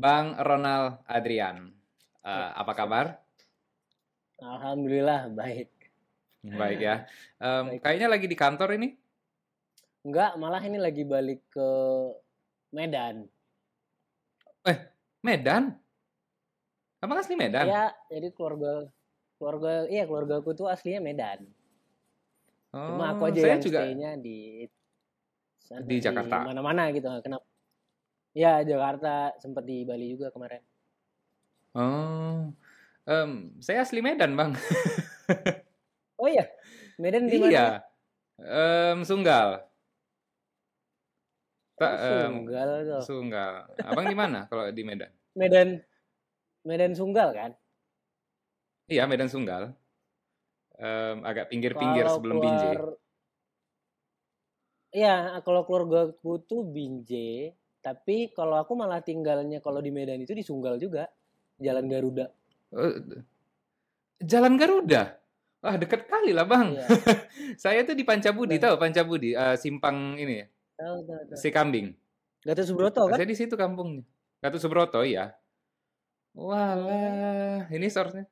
Bang Ronald Adrian. Uh, apa kabar? Alhamdulillah baik. Baik ya. Um, baik. Kayaknya lagi di kantor ini? Enggak, malah ini lagi balik ke Medan. Eh, Medan? Kamu asli Medan? Iya, jadi keluarga keluarga iya keluarga aku tuh aslinya Medan. Oh, Cuma aku aja yang juga... stay-nya di di Jakarta. Mana-mana gitu. Kenapa? Ya Jakarta, sempat di Bali juga kemarin. Oh, um, saya asli Medan bang. oh iya, Medan di mana? Iya, um, Sunggal. Ta, oh, Sunggal tuh. Sunggal. Abang di mana kalau di Medan? Medan, Medan Sunggal kan? Iya, Medan Sunggal. Um, agak pinggir-pinggir sebelum keluar... Binjai. Iya, kalau keluarga aku tuh Binjai, tapi kalau aku malah tinggalnya kalau di Medan itu di Sunggal juga, Jalan Garuda. Uh, Jalan Garuda? Wah deket kali lah bang. Iya. Saya tuh di Pancabudi, tahu Pancabudi, uh, simpang ini ya? Tahu, tahu, tahu. Si kambing. Gatot Subroto kan? Saya di situ kampungnya. Gatot Subroto, iya. Walah, ini source-nya.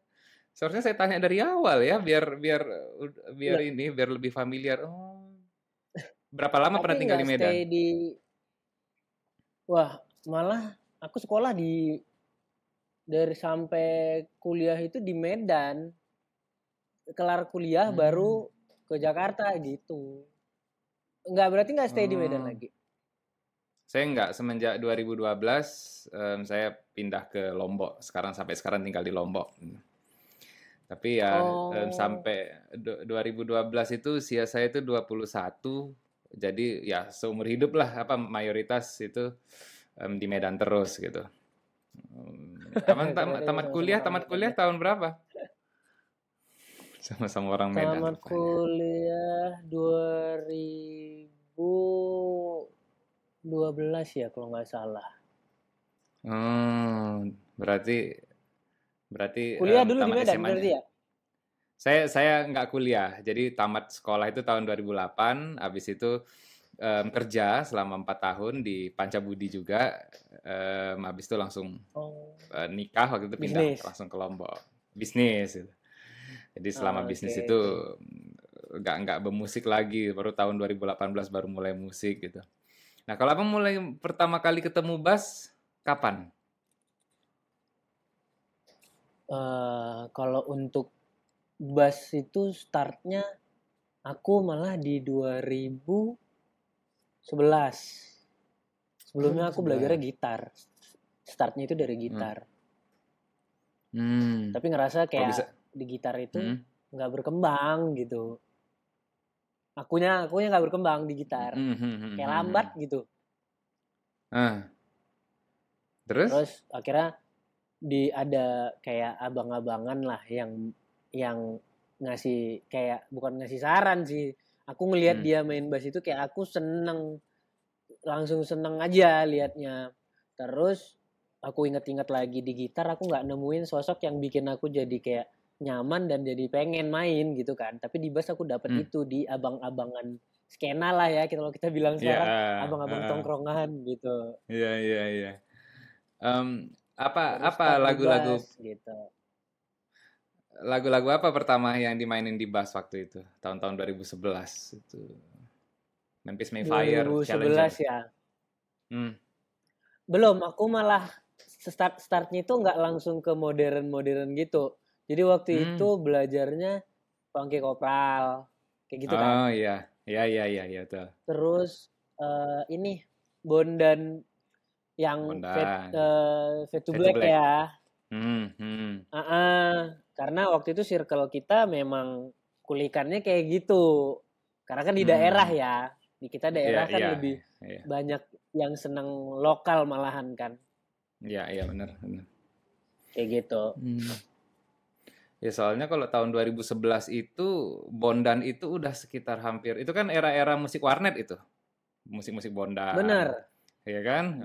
Source-nya saya tanya dari awal ya, biar biar biar ya. ini biar lebih familiar. Oh. Berapa lama pernah tinggal di Medan? Stay di Wah, malah aku sekolah di dari sampai kuliah itu di Medan. Kelar kuliah hmm. baru ke Jakarta gitu. Enggak berarti nggak stay oh. di Medan lagi. Saya enggak semenjak 2012 um, saya pindah ke Lombok. Sekarang sampai sekarang tinggal di Lombok. Tapi ya oh. um, sampai 2012 itu usia saya itu 21 jadi ya seumur hidup lah apa mayoritas itu um, di Medan terus gitu. Um, tamat, tamat, tamat kuliah, tamat kuliah tahun berapa? Sama-sama orang Medan. Tamat kuliah 2012 ya kalau nggak salah. Hmm, berarti berarti kuliah um, dulu di Medan berarti ya? Saya saya nggak kuliah, jadi tamat sekolah itu tahun 2008, habis itu um, kerja selama empat tahun di Pancabudi juga, um, habis itu langsung oh. uh, nikah waktu itu pindah bisnis. langsung ke Lombok, bisnis. Gitu. Jadi selama oh, bisnis okay. itu nggak nggak bermusik lagi, baru tahun 2018 baru mulai musik gitu. Nah kalau abang mulai pertama kali ketemu Bas, kapan? Uh, kalau untuk bass itu startnya aku malah di 2011. Sebelumnya aku belajar gitar. Startnya itu dari hmm. gitar. Hmm. Tapi ngerasa kayak di gitar itu hmm. nggak hmm. berkembang gitu. Akunya akunya nggak berkembang di gitar. Hmm, hmm, hmm, kayak lambat gitu. Ah. Terus? Terus akhirnya di ada kayak abang-abangan lah yang yang ngasih kayak bukan ngasih saran sih. Aku ngelihat hmm. dia main bass itu kayak aku seneng langsung seneng aja liatnya. Terus aku inget-inget lagi di gitar aku nggak nemuin sosok yang bikin aku jadi kayak nyaman dan jadi pengen main gitu kan. Tapi di bass aku dapet hmm. itu di abang-abangan skena lah ya kalau kita bilang iya, sekarang. yeah, abang-abang uh, tongkrongan gitu. Iya yeah, iya yeah, iya. Yeah. um, apa Terus apa lagu-lagu gitu lagu-lagu apa pertama yang dimainin di bass waktu itu? Tahun-tahun 2011 itu. Memphis Mayfire 2011 Challenger. ya. Hmm. Belum, aku malah start startnya itu nggak langsung ke modern-modern gitu. Jadi waktu hmm. itu belajarnya Funky Kopral kayak gitu oh, kan. Oh iya. Iya iya iya iya tuh. Terus uh, ini Bondan yang Bondan. Fat, uh, Fat to Black, Black ya. Hmm, hmm. Uh -uh karena waktu itu circle kita memang kulikannya kayak gitu karena kan di hmm. daerah ya di kita daerah yeah, kan yeah, lebih yeah. banyak yang seneng lokal malahan kan iya yeah, iya yeah, benar benar kayak gitu hmm. ya soalnya kalau tahun 2011 itu Bondan itu udah sekitar hampir itu kan era-era musik warnet itu musik-musik Bondan benar ya kan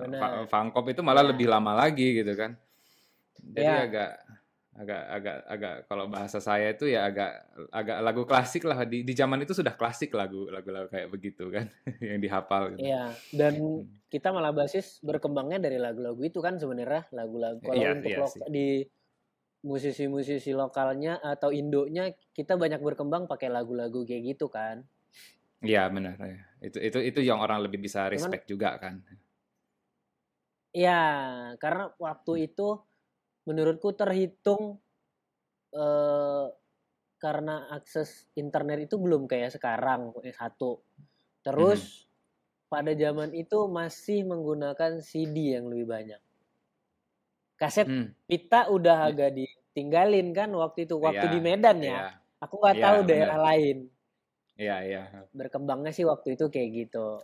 Fangkop itu malah ya. lebih lama lagi gitu kan jadi ya. agak agak agak agak kalau bahasa saya itu ya agak agak lagu klasik lah di di zaman itu sudah klasik lagu lagu-lagu kayak begitu kan yang dihafal gitu. Iya, dan hmm. kita malah basis berkembangnya dari lagu-lagu itu kan sebenarnya lagu-lagu kalau iya, untuk iya loka, di musisi-musisi lokalnya atau Indonya kita banyak berkembang pakai lagu-lagu kayak gitu kan. Iya benar ya. Itu itu itu yang orang lebih bisa respect Cuman, juga kan. Iya, karena waktu itu menurutku terhitung eh, karena akses internet itu belum kayak sekarang satu terus hmm. pada zaman itu masih menggunakan CD yang lebih banyak kaset hmm. pita udah iya. agak ditinggalin kan waktu itu waktu ya, di Medan ya, ya. aku nggak ya, tahu daerah bener. lain Iya, iya. Berkembangnya sih waktu itu kayak gitu.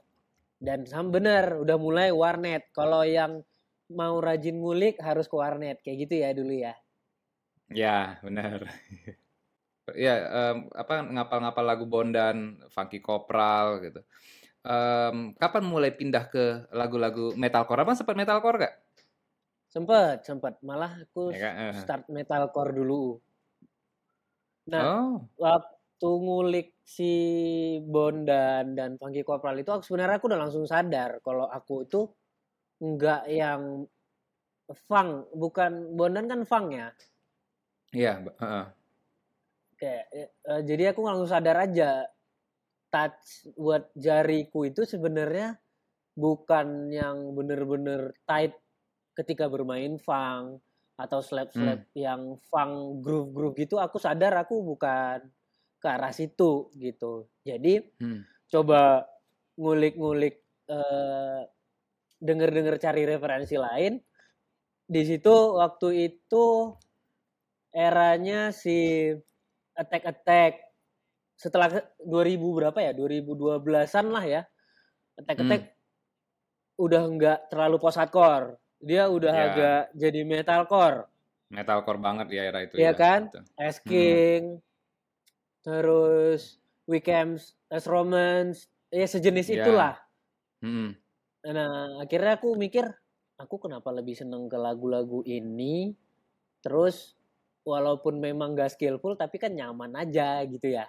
Dan sam bener, udah mulai warnet. Kalau yang mau rajin ngulik harus ke warnet kayak gitu ya dulu ya? Ya benar. Ya um, apa ngapal-ngapal lagu Bondan Funky Kopral gitu. Um, kapan mulai pindah ke lagu-lagu metalcore? Apa sempat metalcore gak sempet sempet. Malah aku ya, kan? uh. start metalcore dulu. Nah oh. waktu ngulik si Bondan dan Funky Kopral itu aku sebenarnya aku udah langsung sadar kalau aku itu nggak yang fang bukan Bondan kan fang ya iya uh. kayak uh, jadi aku langsung sadar aja touch buat jariku itu sebenarnya bukan yang bener-bener tight ketika bermain fang atau slap slap hmm. yang fang groove groove gitu aku sadar aku bukan ke arah situ gitu jadi hmm. coba ngulik-ngulik uh, denger-denger cari referensi lain. Di situ waktu itu eranya si Attack Attack setelah 2000 berapa ya? 2012-an lah ya. Attack hmm. Attack udah nggak terlalu post hardcore. Dia udah ya. agak jadi metalcore. Metalcore banget ya era itu iya ya. kan? S King. Hmm. Terus Weekends, S Romance, ya sejenis ya. itulah. Hmm. Nah, akhirnya aku mikir, aku kenapa lebih seneng ke lagu-lagu ini, terus walaupun memang gak skillful, tapi kan nyaman aja gitu ya.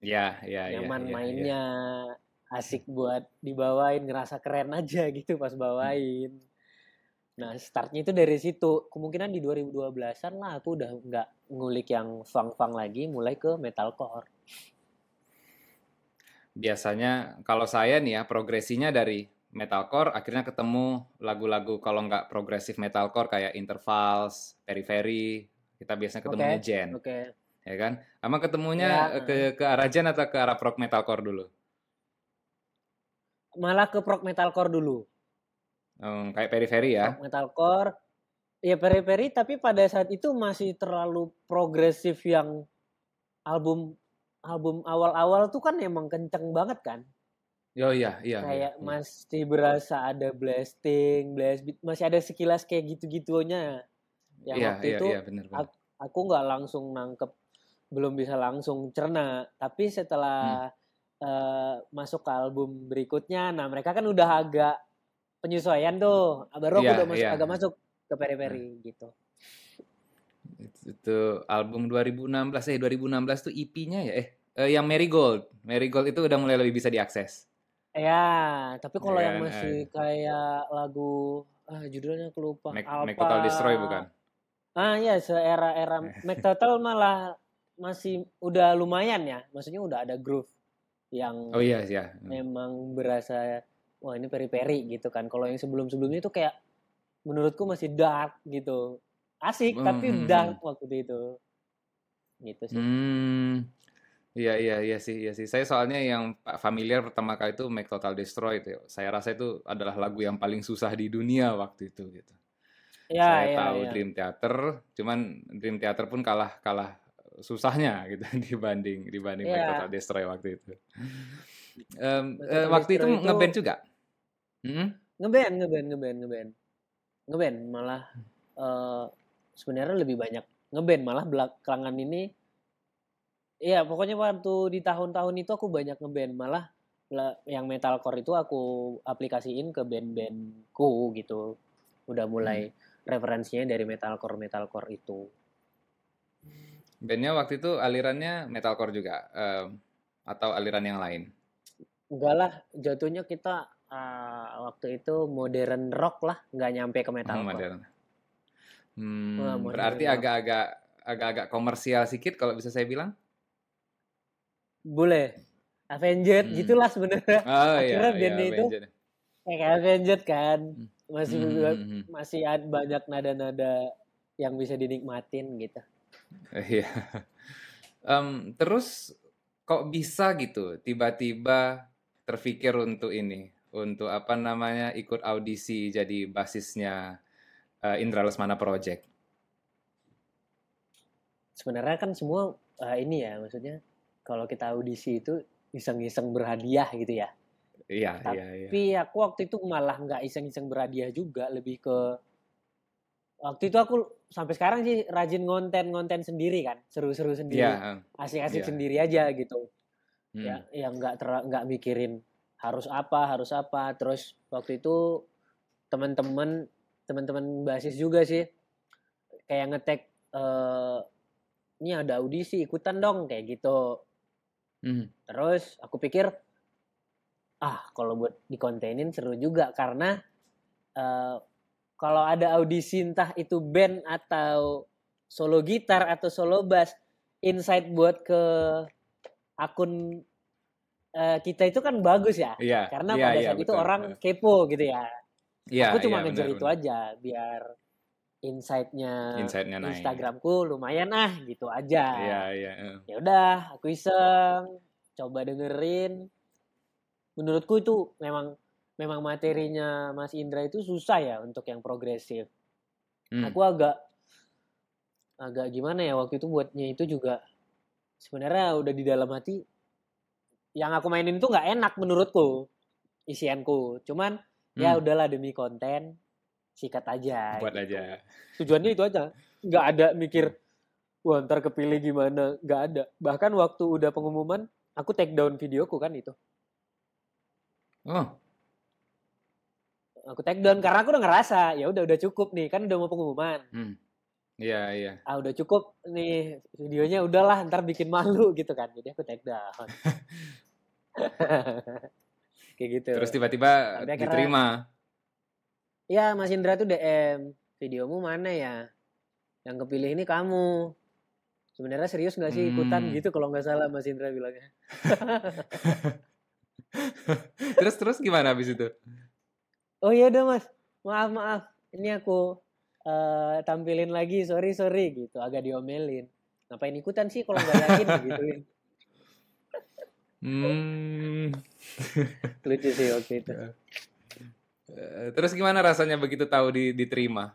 Ya, ya, Nyaman ya, ya, mainnya, ya. asik buat dibawain, ngerasa keren aja gitu pas bawain. Nah, startnya itu dari situ. Kemungkinan di 2012-an lah aku udah nggak ngulik yang funk-funk lagi, mulai ke metalcore. Biasanya kalau saya nih ya progresinya dari metalcore akhirnya ketemu lagu-lagu kalau nggak progresif metalcore kayak intervals, periphery, kita biasanya ketemu okay. gen. Okay. Ya kan? Ama ketemunya ya. ke ke arah gen atau ke arah prog metalcore dulu? Malah ke prog metalcore dulu. Hmm, kayak periphery ya. Prog metalcore ya periphery tapi pada saat itu masih terlalu progresif yang album album awal-awal tuh kan emang kenceng banget kan. Oh iya, iya. Kayak iya, masih berasa ada blasting, blast beat, masih ada sekilas kayak gitu-gitunya. Yang iya, waktu iya, itu iya, bener, bener. aku nggak langsung nangkep, belum bisa langsung cerna. Tapi setelah hmm. uh, masuk ke album berikutnya, nah mereka kan udah agak penyesuaian tuh. Baru aku iya, udah masuk, iya. agak masuk ke peri-peri hmm. gitu. Itu, itu album 2016 eh 2016 tuh EP-nya ya eh uh, yang Marigold. Marigold itu udah mulai lebih bisa diakses. Ya, tapi kalau yang kan, masih eh. kayak lagu ah judulnya aku lupa. Mac, Alpha. Total Destroy bukan? Ah iya, seera-era Mac Total malah masih udah lumayan ya. Maksudnya udah ada groove yang Oh iya, iya. Memang berasa wah ini peri-peri gitu kan. Kalau yang sebelum-sebelumnya itu kayak menurutku masih dark gitu. Asik mm, tapi hmm, dark hmm. waktu itu. Gitu sih. Hmm. Iya iya iya sih iya sih. Saya soalnya yang familiar pertama kali itu Make Total Destroy itu. Saya rasa itu adalah lagu yang paling susah di dunia waktu itu gitu. Ya, saya ya, tahu ya. Dream Theater, cuman Dream Theater pun kalah kalah susahnya gitu dibanding dibanding ya. Make Total Destroy waktu itu. Um, uh, waktu itu, itu ngeband juga. Hmm? Ngeband ngeband ngeband ngeband ngeband malah uh, sebenarnya lebih banyak ngeband malah belakangan ini Iya, pokoknya waktu di tahun-tahun itu aku banyak ngeband malah yang metalcore itu aku aplikasiin ke band-bandku gitu. Udah mulai hmm. referensinya dari metalcore metalcore itu. Bandnya waktu itu alirannya metalcore juga um, atau aliran yang lain? Enggak lah, jatuhnya kita uh, waktu itu modern rock lah, nggak nyampe ke metalcore. Oh, modern. Hmm, Wah, modern berarti agak-agak agak-agak komersial sedikit kalau bisa saya bilang. Boleh. Avenged Hmm. gitulah sebenarnya. Oh iya, Akhirnya iya, bandnya itu Avenged. kayak Avenged kan. Hmm. Masih Hmm, hmm, hmm. masih ada banyak nada-nada yang bisa dinikmatin gitu. Iya. Em, terus kok bisa gitu tiba-tiba terpikir untuk ini, untuk apa namanya ikut audisi jadi basisnya eh, Indra Lesmana Project. Sebenarnya kan semua uh, ini ya, maksudnya kalau kita audisi itu iseng-iseng berhadiah gitu ya. Iya, Tapi iya, iya. Tapi aku waktu itu malah nggak iseng-iseng berhadiah juga, lebih ke waktu itu aku sampai sekarang sih rajin ngonten-ngonten sendiri kan, seru-seru sendiri, Iya, em, asik-asik iya. sendiri aja gitu. hmm. Ya, yang nggak nggak mikirin harus apa, harus apa. Terus waktu itu teman-teman teman-teman basis juga sih kayak ngetek eh ini ada audisi ikutan dong kayak gitu. Hmm. Terus aku pikir ah kalau buat dikontenin seru juga karena eh, kalau ada audisi entah itu band atau solo gitar atau solo bass insight buat ke akun eh, kita itu kan bagus ya Iya, karena iya, pada iya, saat itu betul. orang kepo gitu ya Iya, aku cuma iya, ngejar itu aja biar insight-nya. Instagramku lumayan ah gitu aja Iya, iya. em. ya udah aku iseng coba dengerin menurutku itu memang memang materinya Mas Indra itu susah ya untuk yang progresif Hmm. aku agak agak gimana ya waktu itu buatnya itu juga sebenarnya udah di dalam hati yang aku mainin itu nggak enak menurutku isianku cuman ya Hmm. udahlah demi konten sikat aja Buat gitu. aja. tujuannya itu aja nggak ada mikir wah ntar kepilih gimana nggak ada bahkan waktu udah pengumuman aku take down videoku kan itu Oh, aku take down karena aku udah ngerasa ya udah udah cukup nih kan udah mau pengumuman hmm. Iya, iya. ah udah cukup nih videonya udahlah ntar bikin malu gitu kan jadi aku take down kayak gitu Terus tiba-tiba diterima. Ya Mas Indra tuh DM videomu mana ya? Yang kepilih ini kamu. Sebenarnya serius nggak sih ikutan Hmm. gitu kalau nggak salah Mas Indra bilangnya. Terus terus gimana habis itu? oh iya udah Mas. Maaf maaf. Ini aku eh, tampilin lagi. Sorry sorry gitu. Agak diomelin. Ngapain ikutan sih kalau nggak yakin gituin Hmm. lucu sih waktu itu. Eh, Terus gimana rasanya begitu tahu di, diterima?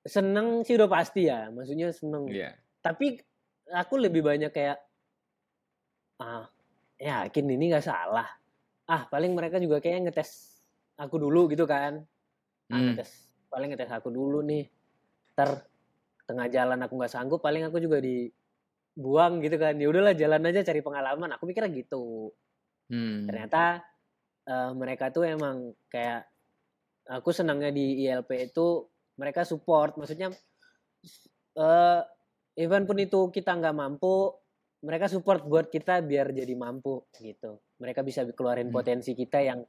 seneng sih udah pasti ya maksudnya seneng Iya. tapi aku lebih banyak kayak ah yakin ini nggak salah ah paling mereka juga kayaknya ngetes aku dulu gitu kan ah, Hmm. ngetes paling ngetes aku dulu nih ter tengah jalan aku nggak sanggup paling aku juga dibuang gitu kan ya udahlah jalan aja cari pengalaman aku mikirnya gitu Hmm. ternyata eh, mereka tuh emang kayak aku senangnya di ILP itu mereka support. Maksudnya eh even pun itu kita nggak mampu mereka support buat kita biar jadi mampu gitu. Mereka bisa keluarin Hmm. potensi kita yang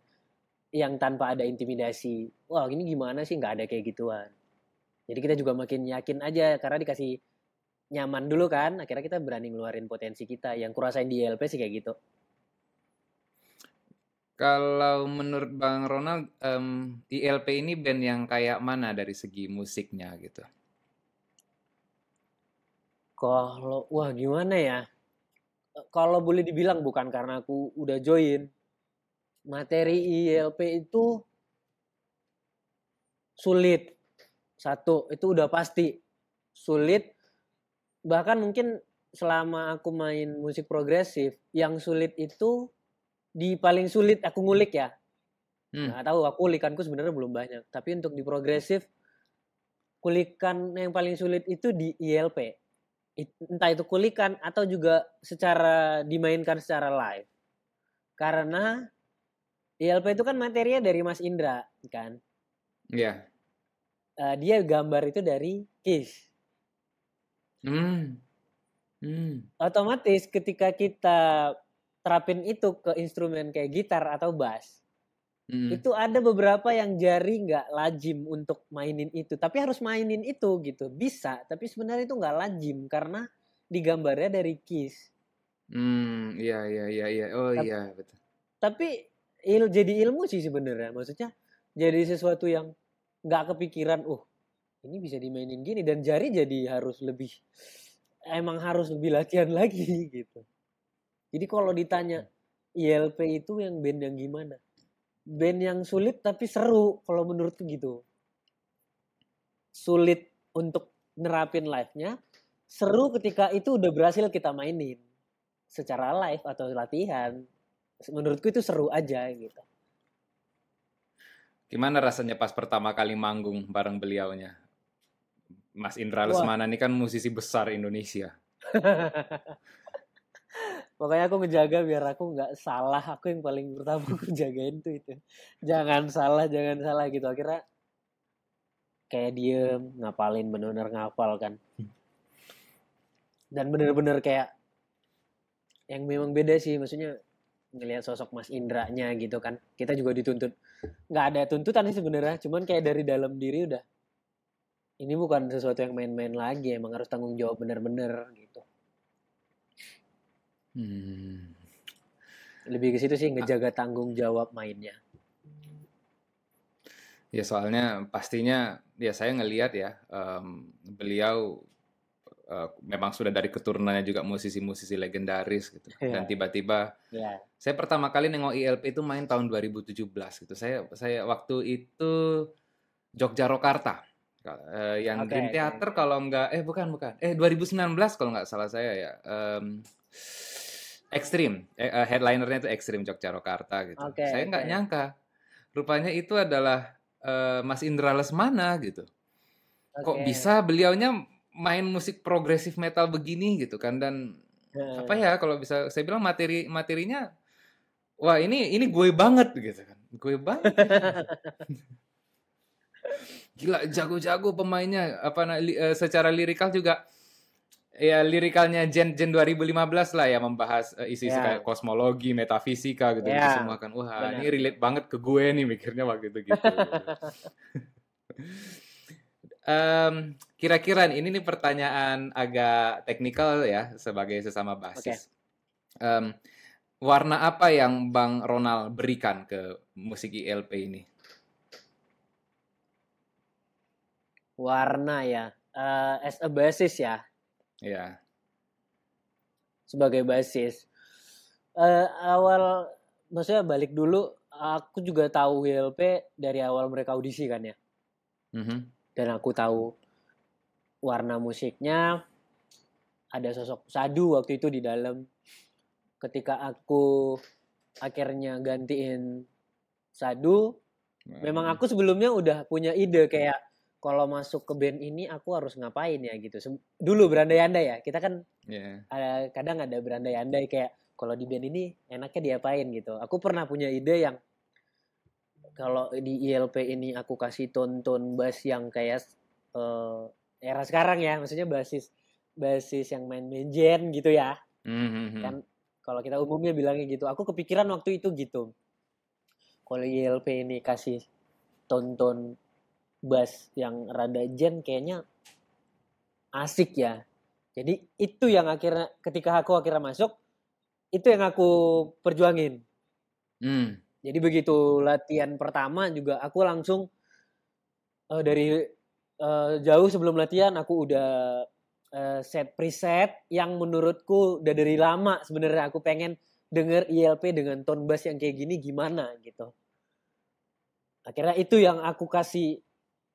yang tanpa ada intimidasi. Wah ini gimana sih? Nggak ada kayak gituan. Jadi kita juga makin yakin aja karena dikasih nyaman dulu kan. Akhirnya kita berani ngeluarin potensi kita. Yang kurasain di ILP sih kayak gitu Kalau menurut Bang Ronald, em, ILP ini band yang kayak mana dari segi musiknya gitu? Kalau wah gimana ya? Kalau boleh dibilang bukan karena aku udah join. Materi ILP itu sulit. Satu, itu udah pasti sulit. Bahkan mungkin selama aku main musik progresif, yang sulit itu di paling sulit aku ngulik ya. Hmm. Nggak tahu aku kulikanku sebenarnya belum banyak. Tapi untuk di progresif kulikan yang paling sulit itu di ILP. Entah itu kulikan atau juga secara dimainkan secara live. Karena ILP itu kan materinya dari Mas Indra kan. Iya. Eh, dia gambar itu dari Kiss. Hmm. Hmm. Otomatis ketika kita terapin itu ke instrumen kayak gitar atau bass, Hmm. itu ada beberapa yang jari nggak lazim untuk mainin itu, tapi harus mainin itu gitu. Bisa, tapi sebenarnya itu nggak lazim karena digambarnya dari keys. Hmm, iya iya iya iya. Oh iya, betul. Tapi il jadi ilmu sih sebenarnya. Maksudnya jadi sesuatu yang nggak kepikiran, oh ini bisa dimainin gini dan jari jadi harus lebih emang harus lebih latihan lagi gitu. Jadi kalau ditanya ILP itu yang band yang gimana? Band yang sulit tapi seru kalau menurutku gitu. Sulit untuk nerapin live-nya, seru ketika itu udah berhasil kita mainin secara live atau latihan. Menurutku itu seru aja gitu. Gimana rasanya pas pertama kali manggung bareng beliaunya? Mas Indra Wah. Lesmana ini kan musisi besar Indonesia. Makanya aku ngejaga biar aku nggak salah. Aku yang paling pertama aku jagain tuh itu. Jangan salah, jangan salah gitu. Akhirnya kayak diem, ngapalin bener-bener ngapal kan. Dan bener-bener kayak yang memang beda sih. Maksudnya ngelihat sosok Mas Indra-nya gitu kan. Kita juga dituntut. Nggak ada tuntutan sih sebenarnya. Cuman kayak dari dalam diri udah. Ini bukan sesuatu yang main-main lagi. Emang harus tanggung jawab bener-bener gitu. Hmm. Lebih ke situ sih ngejaga tanggung jawab mainnya. Ya soalnya pastinya ya saya ngelihat ya em, beliau eh, memang sudah dari keturunannya juga musisi-musisi legendaris gitu. Iya. Dan tiba-tiba Ya. saya pertama kali nengok ILP itu main tahun 2017 gitu. Saya saya waktu itu Jogja Rokarta. Eh, yang Oke, Dream. Theater kalau nggak eh bukan bukan. Eh 2019 kalau nggak salah saya ya. Em, Extreme, eh, eh, headlinernya itu Extreme Jogja Rokarta gitu. Oke, saya nggak oke. nyangka, rupanya itu adalah eh, Mas Indra Lesmana gitu. Kok Oke. bisa beliaunya main musik progresif metal begini gitu kan dan Heeh. apa ya kalau bisa saya bilang materi materinya wah ini ini gue banget gitu kan gue banget gila jago-jago pemainnya apa na- li- eh, secara lirikal juga ya lirikalnya Gen Gen 2015 lah ya membahas eh, isu-isu Ya. kayak kosmologi metafisika gitu, gitu Ya, semua kan wah benar. ini relate banget ke gue nih mikirnya waktu itu gitu Em, kira-kira ini nih pertanyaan agak teknikal ya sebagai sesama basis. Em, warna apa yang Bang Ronald berikan ke musik ILP ini? Warna ya. Eh, as a basis ya. Ya, Sebagai basis. Eh, awal, maksudnya balik dulu. Aku juga tahu WLP dari awal mereka audisi kan ya. Mhm. Dan aku tahu warna musiknya. Ada sosok Sadu waktu itu di dalam. Ketika aku akhirnya gantiin Sadu, memang aku sebelumnya udah punya ide kayak kalau masuk ke band ini aku harus ngapain ya gitu. Dulu berandai-andai ya. Kita kan Ya. ada kadang ada berandai-andai kayak kalau di band ini enaknya diapain gitu. Aku pernah punya ide yang kalau di ILP ini aku kasih tonton bass yang kayak eh, era sekarang ya, maksudnya basis basis yang main menjen gitu ya. Mhm. Kan kalau kita umumnya bilangnya gitu. Aku kepikiran waktu itu gitu. Kalau ILP ini kasih tonton bass yang rada jen kayaknya asik ya. Jadi itu yang akhirnya ketika aku akhirnya masuk itu yang aku perjuangin. Hmm. Jadi begitu latihan pertama juga aku langsung eh, dari eh, jauh sebelum latihan aku udah eh, set preset yang menurutku udah dari lama sebenarnya aku pengen denger ILP dengan tone bass yang kayak gini gimana gitu. Akhirnya itu yang aku kasih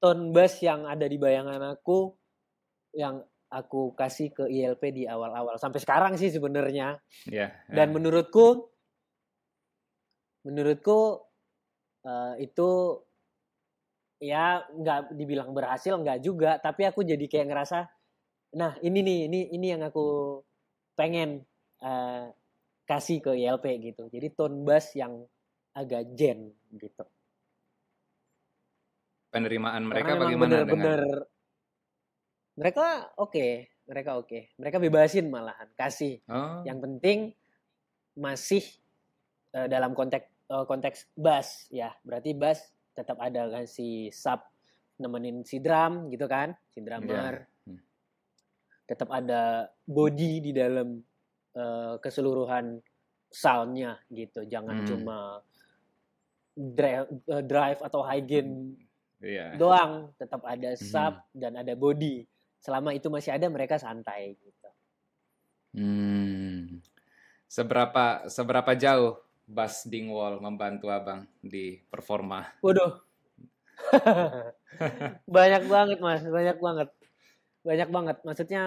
tone bass yang ada di bayangan aku yang aku kasih ke ILP di awal-awal sampai sekarang sih sebenarnya. Ya. Dan menurutku menurutku eh, itu ya nggak dibilang berhasil nggak juga tapi aku jadi kayak ngerasa nah ini nih ini ini yang aku pengen eh, kasih ke ILP gitu jadi tone bass yang agak jen gitu penerimaan mereka Karena bagaimana bener-bener dengan mereka oke mereka oke. Mereka bebasin malahan, kasih. Oh. Yang penting masih eh, dalam konteks eh, konteks bass ya. Berarti bass tetap ada kan si sub nemenin si drum gitu kan, si drummer. Hmm. Tetap ada body di dalam eh, keseluruhan soundnya gitu. Jangan Hmm. cuma drive, drive atau high gain Iya. doang, tetap ada sub Mhm. dan ada body. Selama itu masih ada mereka santai gitu. Hmm. Seberapa seberapa jauh bass Dingwall membantu abang di performa? Waduh. banyak banget mas, banyak banget, banyak banget. Maksudnya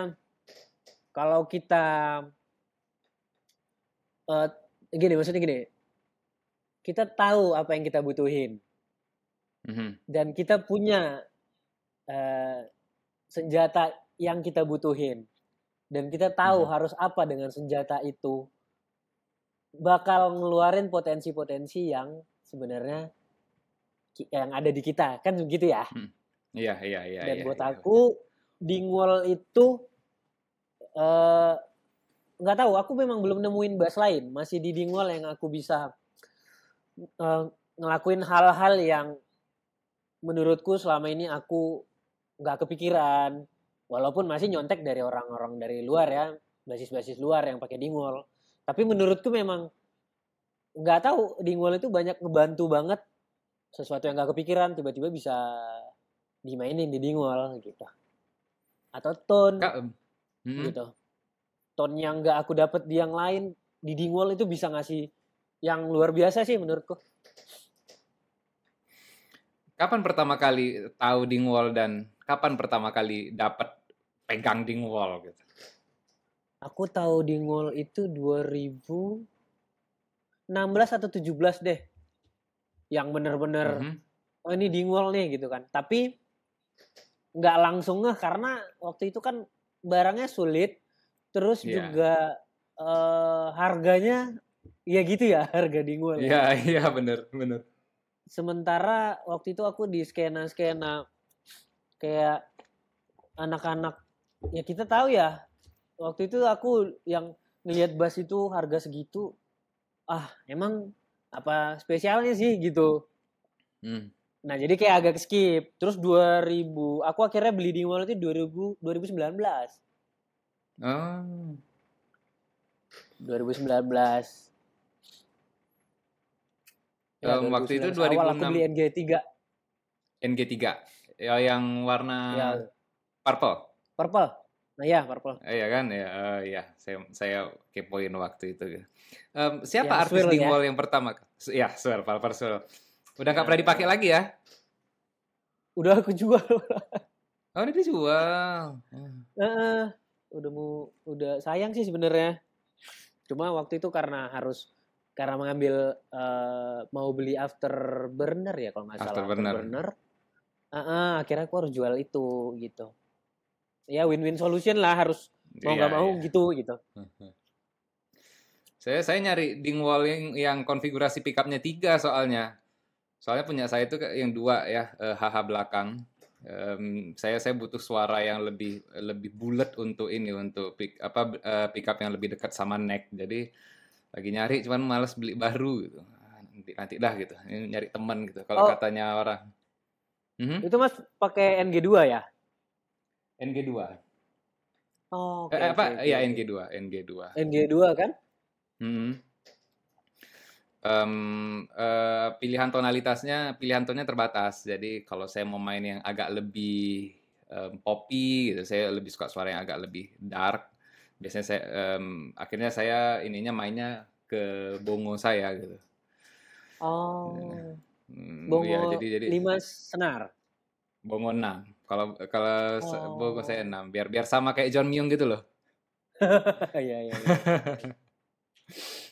kalau kita eh gini, maksudnya gini, kita tahu apa yang kita butuhin Mhm. dan kita punya eh, senjata yang kita butuhin dan kita tahu Mhm. harus apa dengan senjata itu bakal ngeluarin potensi-potensi yang sebenarnya yang ada di kita kan begitu ya Iya iya iya. dan iya, buat iya. aku dingwall itu eh nggak tahu aku memang belum nemuin bass lain masih di dingwall yang aku bisa eh, ngelakuin hal-hal yang menurutku selama ini aku nggak kepikiran. Walaupun masih nyontek dari orang-orang dari luar ya basis-basis luar yang pakai dingwall. Tapi menurutku memang nggak tahu dingwall itu banyak ngebantu banget sesuatu yang nggak kepikiran tiba-tiba bisa dimainin di dingwall gitu. Atau tone. Kak, mm, gitu. Tone yang nggak aku dapat di yang lain di dingwall itu bisa ngasih yang luar biasa sih menurutku Kapan pertama kali tahu Dingwall dan kapan pertama kali dapat pegang Dingwall gitu? aku tahu dingwall itu 2016 atau 17 deh yang bener-bener Mhm. oh ini dingwall nih gitu kan tapi nggak langsung ngeh karena waktu itu kan barangnya sulit terus Iya. juga eh, harganya ya gitu ya harga dingwall Iya iya bener bener. Sementara waktu itu aku di skena skena kayak anak-anak ya kita tahu ya waktu itu aku yang ngelihat bass itu harga segitu ah emang apa spesialnya sih gitu Hmm. Nah, jadi kayak agak skip. Terus 2000, aku akhirnya beli di mall itu 2000 2019. Oh. 2019. Em, waktu itu 2019 awal aku 2006. beli NG3. NG3 ya yang warna Ya, purple. purple. Nah, ya, purple. Eh, Iya kan ya eh, iya saya saya kepoin waktu itu. Em, siapa Yang artis swirl ya? Dingwall yang pertama? Ya, swirl, purple swirl. Udah nggak pernah dipakai lagi ya? Udah aku jual. Oh, ini dijual. Heeh. udah mau udah sayang sih sebenarnya. Cuma waktu itu karena harus karena mengambil eh, mau beli afterburner ya kalau nggak salah Afterburner. afterburner. Heeh, akhirnya aku harus jual itu gitu. Ya win-win solution lah harus mau Iya, nggak mau iya. gitu gitu. Saya saya nyari Dingwall yang, yang konfigurasi pickupnya tiga soalnya. Soalnya punya saya itu yang dua ya eh, HH belakang. Em, saya saya butuh suara yang lebih lebih bulat untuk ini untuk pick apa eh, pickup yang lebih dekat sama neck. Jadi lagi nyari cuman males beli baru gitu. Ah, Nanti nanti dah gitu. Ini nyari teman gitu. Kalau Oh. katanya orang. Mhm, Itu Mas pakai NG2 ya? NG2. Oh, oke, Eh, apa? oke, Ya oke. NG2, NG2. NG2 kan? Hmm. Em, eh, pilihan tonalitasnya, pilihan tonnya terbatas. Jadi kalau saya mau main yang agak lebih em, poppy, gitu, saya lebih suka suara yang agak lebih dark. Biasanya saya, em, akhirnya saya ininya mainnya ke bongo saya gitu. Oh. Hmm, Bongo ya, jadi jadi 5 senar. bongo 6. Kalau kalau Oh. bongo saya 6, biar biar sama kayak John Myung gitu loh. Iya, iya, iya.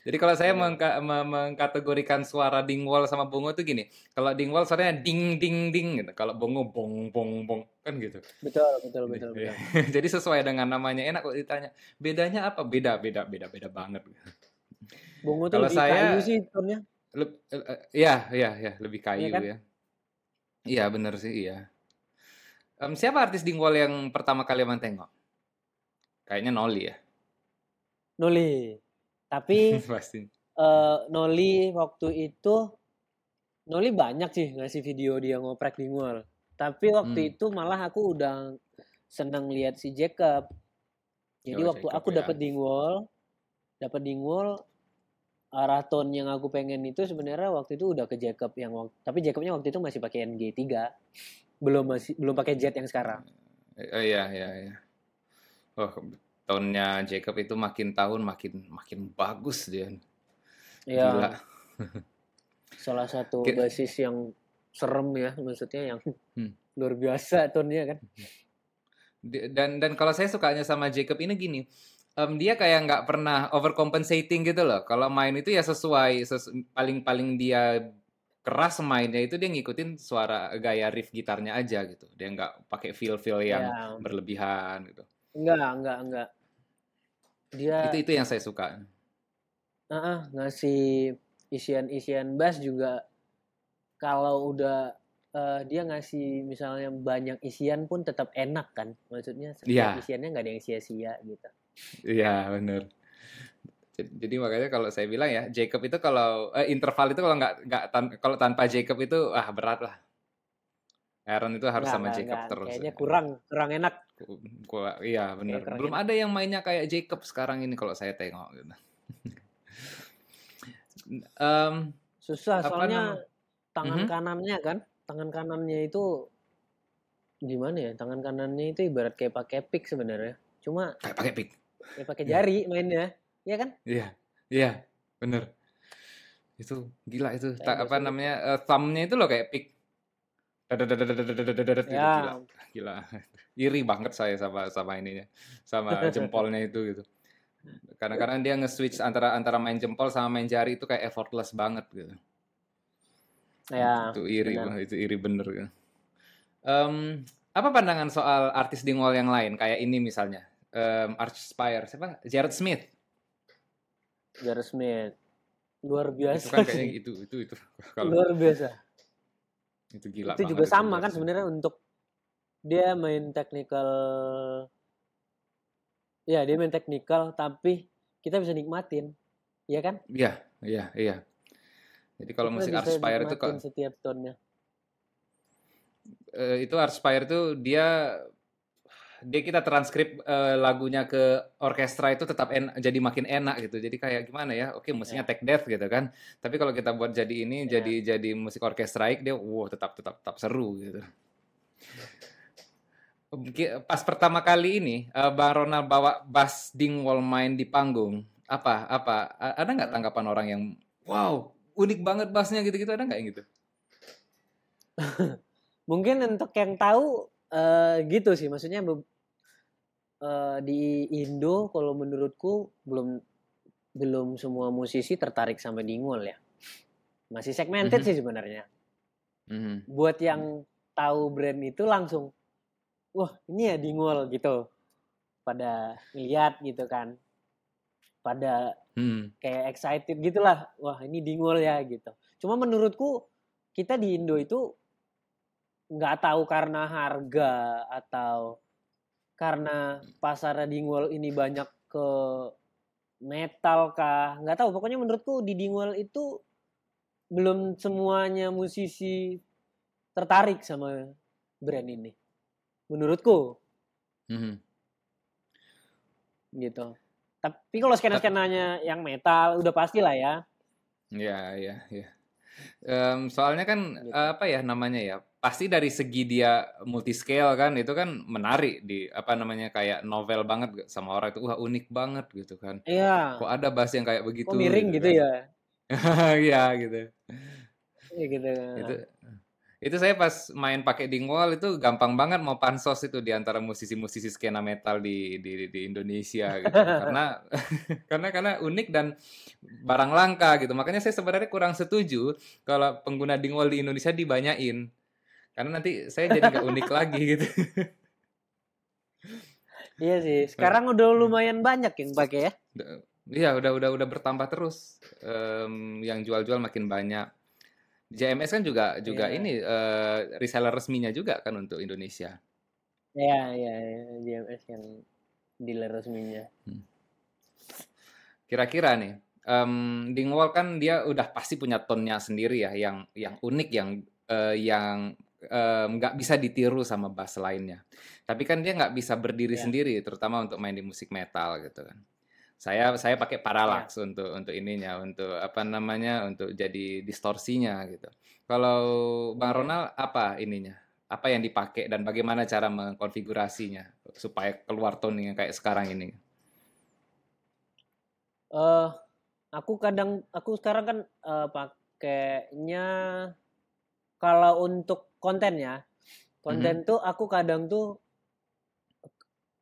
Jadi kalau saya Iya. mengka- me- mengkategorikan suara dingwall sama bongo itu gini. Kalau dingwall suaranya ding ding ding gitu. Kalau bongo bong bong bong kan gitu. Betul, betul, betul, betul. Jadi sesuai dengan namanya enak kok ditanya. Bedanya apa? Beda beda beda beda banget. Bongo tuh Kalau lebih saya- kayu sih tonnya. Eh, Iya iya iya lebih kayu kan? ya. Iya bener sih iya. Em, siapa artis dingwall yang pertama kali abang tengok? Kayaknya Noli ya. Noli. Tapi Pasti. eh Noli waktu itu Noli banyak sih ngasih video dia ngoprek di mall. Tapi waktu Hmm. itu malah aku udah seneng lihat si Jacob. Jadi Oh, waktu Jacob aku ya. dapat di mall, dapat di mall arah tone yang aku pengen itu sebenarnya waktu itu udah ke Jacob yang waktu tapi Jacobnya waktu itu masih pakai NG3 belum masih belum pakai Jet yang sekarang Oh iya iya iya. Oh, tahunnya Jacob itu makin tahun makin makin bagus dia. ya Gila. salah satu Ki- basis yang serem ya maksudnya yang Hmm. luar biasa tone-nya kan Dan dan kalau saya sukanya sama Jacob ini gini, em, dia kayak nggak pernah overcompensating gitu loh. Kalau main itu ya sesuai ses- paling-paling dia keras mainnya itu dia ngikutin suara gaya riff gitarnya aja gitu. Dia nggak pakai feel-feel yang ya berlebihan gitu. Enggak enggak enggak dia Itu itu yang saya suka. ah, ah, ngasih isian-isian bass juga kalau udah eh, dia ngasih misalnya banyak isian pun tetap enak kan maksudnya setiap Iya. isiannya nggak ada yang sia-sia gitu Iya bener. Jadi, jadi makanya kalau saya bilang ya Jacob itu kalau eh, interval itu kalau nggak nggak tan- kalau tanpa Jacob itu ah berat lah. Aaron itu harus sama Jacob terus. kayaknya kurang kurang enak ku- iya bener. kurang Belum enak. ada yang mainnya kayak Jacob sekarang ini kalau saya tengok gitu. Em, susah soalnya nama- tangan Mhm. kanannya kan tangan kanannya itu gimana ya tangan kanannya itu ibarat kayak pakai pick sebenarnya cuma kayak pakai pick. kayak pakai Iya. jari mainnya ya kan Iya, iya, bener. Itu gila itu. Ta- apa namanya? eh, thumbnya itu loh kayak pick gila, gila. Iri banget saya sama sama ininya, sama jempolnya itu gitu. Karena kadang dia nge-switch antara antara main jempol sama main jari itu kayak effortless banget gitu. Ya. Itu iri banget, itu iri bener gitu. Um, apa pandangan soal artis di ngol yang lain kayak ini misalnya um, Arch Spire siapa Jared Smith Jared Smith luar biasa itu kan kayaknya itu itu itu kalau luar biasa itu gila itu juga sama kan sebenarnya untuk dia main technical ya dia main technical tapi kita bisa nikmatin ya kan? Iya, iya, iya. Jadi kalau kita musik bisa Archspire itu kok setiap tone-nya. Eh, itu Archspire itu dia dia kita transkrip eh, lagunya ke orkestra itu tetap en- jadi makin enak gitu. Jadi kayak gimana ya? Oke, musiknya ya tech death gitu kan. Tapi kalau kita buat jadi ini ya jadi jadi musik orkestraik dia wow tetap tetap tetap seru gitu. Pas pertama kali ini eh, Bang Ronald bawa bass dingwall main di panggung, apa apa ada nggak tanggapan orang yang wow unik banget bassnya gitu-gitu ada nggak yang gitu? mungkin untuk yang tahu eh, gitu sih. Maksudnya eh, di Indo kalau menurutku belum belum semua musisi tertarik sama dingwall ya. Masih segmented Mhm, sih sebenarnya. Mhm. buat yang tahu brand itu langsung wah ini ya dingwall gitu. Pada lihat gitu kan. Pada Hmm. kayak excited gitulah. Wah ini dingwall ya gitu. Cuma menurutku kita di Indo itu nggak tahu karena harga atau karena pasar dingwall ini banyak ke metal kah nggak tahu pokoknya menurutku di dingwall itu belum semuanya musisi tertarik sama brand ini menurutku Mhm. gitu tapi kalau skena skenanya yang metal udah pasti lah ya Ya, ya, ya. Em, soalnya kan gitu apa ya namanya ya? Pasti dari segi dia multiscale kan itu kan menarik di apa namanya kayak novel banget sama orang itu wah unik banget gitu kan. iya Kok ada bass yang kayak kok begitu miring gitu gitu kan. ya Iya gitu. ya gitu Itu itu saya pas main pakai dingwall itu gampang banget mau pansos itu di antara musisi-musisi skena metal di di di Indonesia gitu. Karena karena karena unik dan barang langka gitu. Makanya saya sebenarnya kurang setuju kalau pengguna dingwall di Indonesia dibanyain. Karena nanti saya jadi nggak unik lagi gitu. iya sih sekarang udah lumayan banyak yang pakai ya Iya, udah udah udah bertambah terus. Em, yang jual-jual makin banyak. JMS kan juga juga Iya. ini eh, reseller resminya juga kan untuk Indonesia. Iya, iya, iya, GMS yang dealer resminya. Kira-kira nih, um, Dingwall kan dia udah pasti punya tonnya sendiri ya, yang yang unik, yang uh, yang nggak um, bisa ditiru sama bass lainnya. Tapi kan dia nggak bisa berdiri yeah. sendiri, terutama untuk main di musik metal gitu kan. Saya saya pakai parallax yeah. untuk untuk ininya, untuk apa namanya, untuk jadi distorsinya gitu. Kalau Bang iya. Ronald apa ininya? Apa yang dipakai dan bagaimana cara mengkonfigurasinya supaya keluar tone yang kayak sekarang ini? Uh, aku kadang aku sekarang kan uh, pakainya kalau untuk kontennya, konten mm-hmm. tuh aku kadang tuh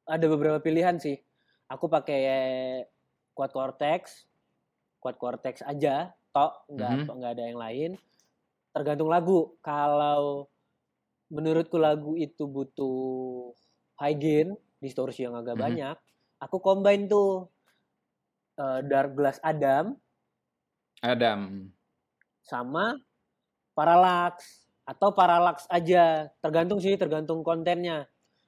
ada beberapa pilihan sih. Aku pakai Quad Cortex, Quad Cortex aja, tok nggak mm-hmm. nggak ada yang lain. Tergantung lagu. Kalau menurutku lagu itu butuh high gain, distorsi yang agak mm-hmm. banyak, aku combine tuh uh, Dark Glass Adam. Adam. Sama Parallax atau Parallax aja, tergantung sih, tergantung kontennya.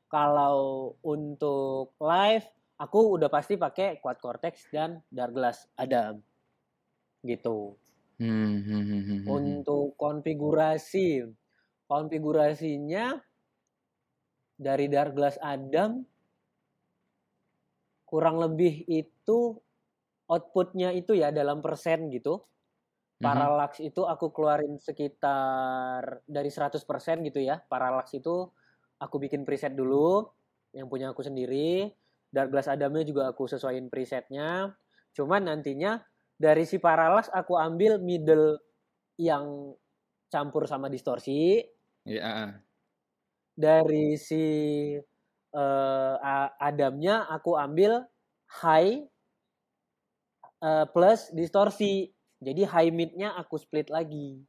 Kalau untuk live, aku udah pasti pakai Quad Cortex dan Dark Glass Adam. Gitu. Hmm, hmm, hmm, hmm, untuk konfigurasi, konfigurasinya dari Dark Glass Adam kurang lebih itu outputnya itu ya dalam persen gitu. Mhm. Parallax mm-hmm. itu aku keluarin sekitar dari 100% gitu ya. Parallax itu aku bikin preset dulu yang punya aku sendiri. Dark Glass Adamnya juga aku sesuaiin presetnya. Cuman nantinya dari si parallax aku ambil middle yang campur sama distorsi. Iya. Yeah. Dari si uh, Adamnya aku ambil high uh, plus distorsi. Jadi high mid-nya aku split lagi.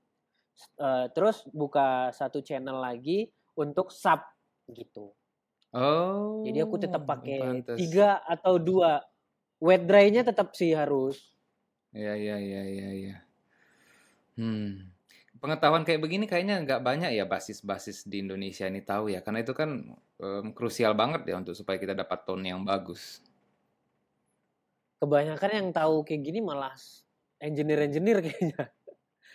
Uh, terus buka satu channel lagi untuk sub gitu. Oh. Jadi aku tetap pakai tiga atau dua. Wet dry-nya tetap sih harus. Iya iya iya iya. Ya. Hmm. Pengetahuan kayak begini kayaknya nggak banyak ya basis-basis di Indonesia ini tahu ya, karena itu kan um, krusial banget ya untuk supaya kita dapat tone yang bagus kebanyakan yang tahu kayak gini malah engineer-engineer kayaknya.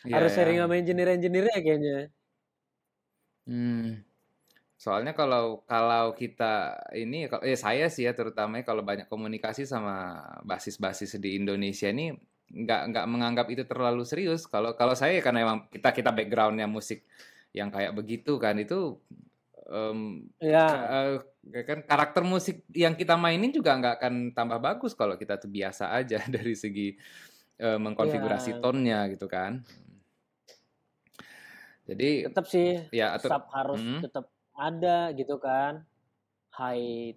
Yeah, Harus sharing sama engineer-engineernya kayaknya. Hmm. Soalnya kalau kalau kita ini eh saya sih ya terutama kalau banyak komunikasi sama basis-basis di Indonesia ini nggak nggak menganggap itu terlalu serius. Kalau kalau saya karena emang kita kita backgroundnya musik yang kayak begitu kan itu um, ya. Uh, kan karakter musik yang kita mainin juga nggak akan tambah bagus kalau kita tuh biasa aja dari segi uh, mengkonfigurasi ya. tonnya gitu kan. Jadi tetap sih ya atau, sub harus hmm. tetap ada gitu kan. High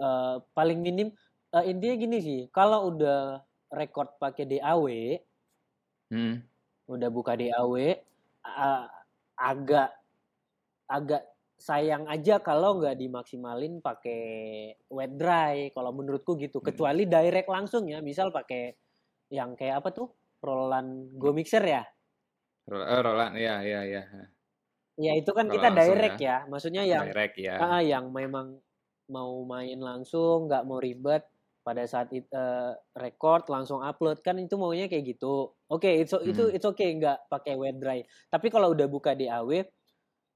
uh, paling minim uh, intinya gini sih, kalau udah record pakai DAW hmm. udah buka DAW uh, agak agak sayang aja kalau nggak dimaksimalin pakai wet dry kalau menurutku gitu hmm. kecuali direct langsung ya misal pakai yang kayak apa tuh Roland Go Mixer ya oh, Roland ya ya ya ya itu kan Roland kita direct ya. ya maksudnya yang direct ya uh, yang memang mau main langsung nggak mau ribet pada saat it, uh, record langsung upload kan itu maunya kayak gitu oke okay, itu hmm. itu itu oke okay, nggak pakai wet dry tapi kalau udah buka DAW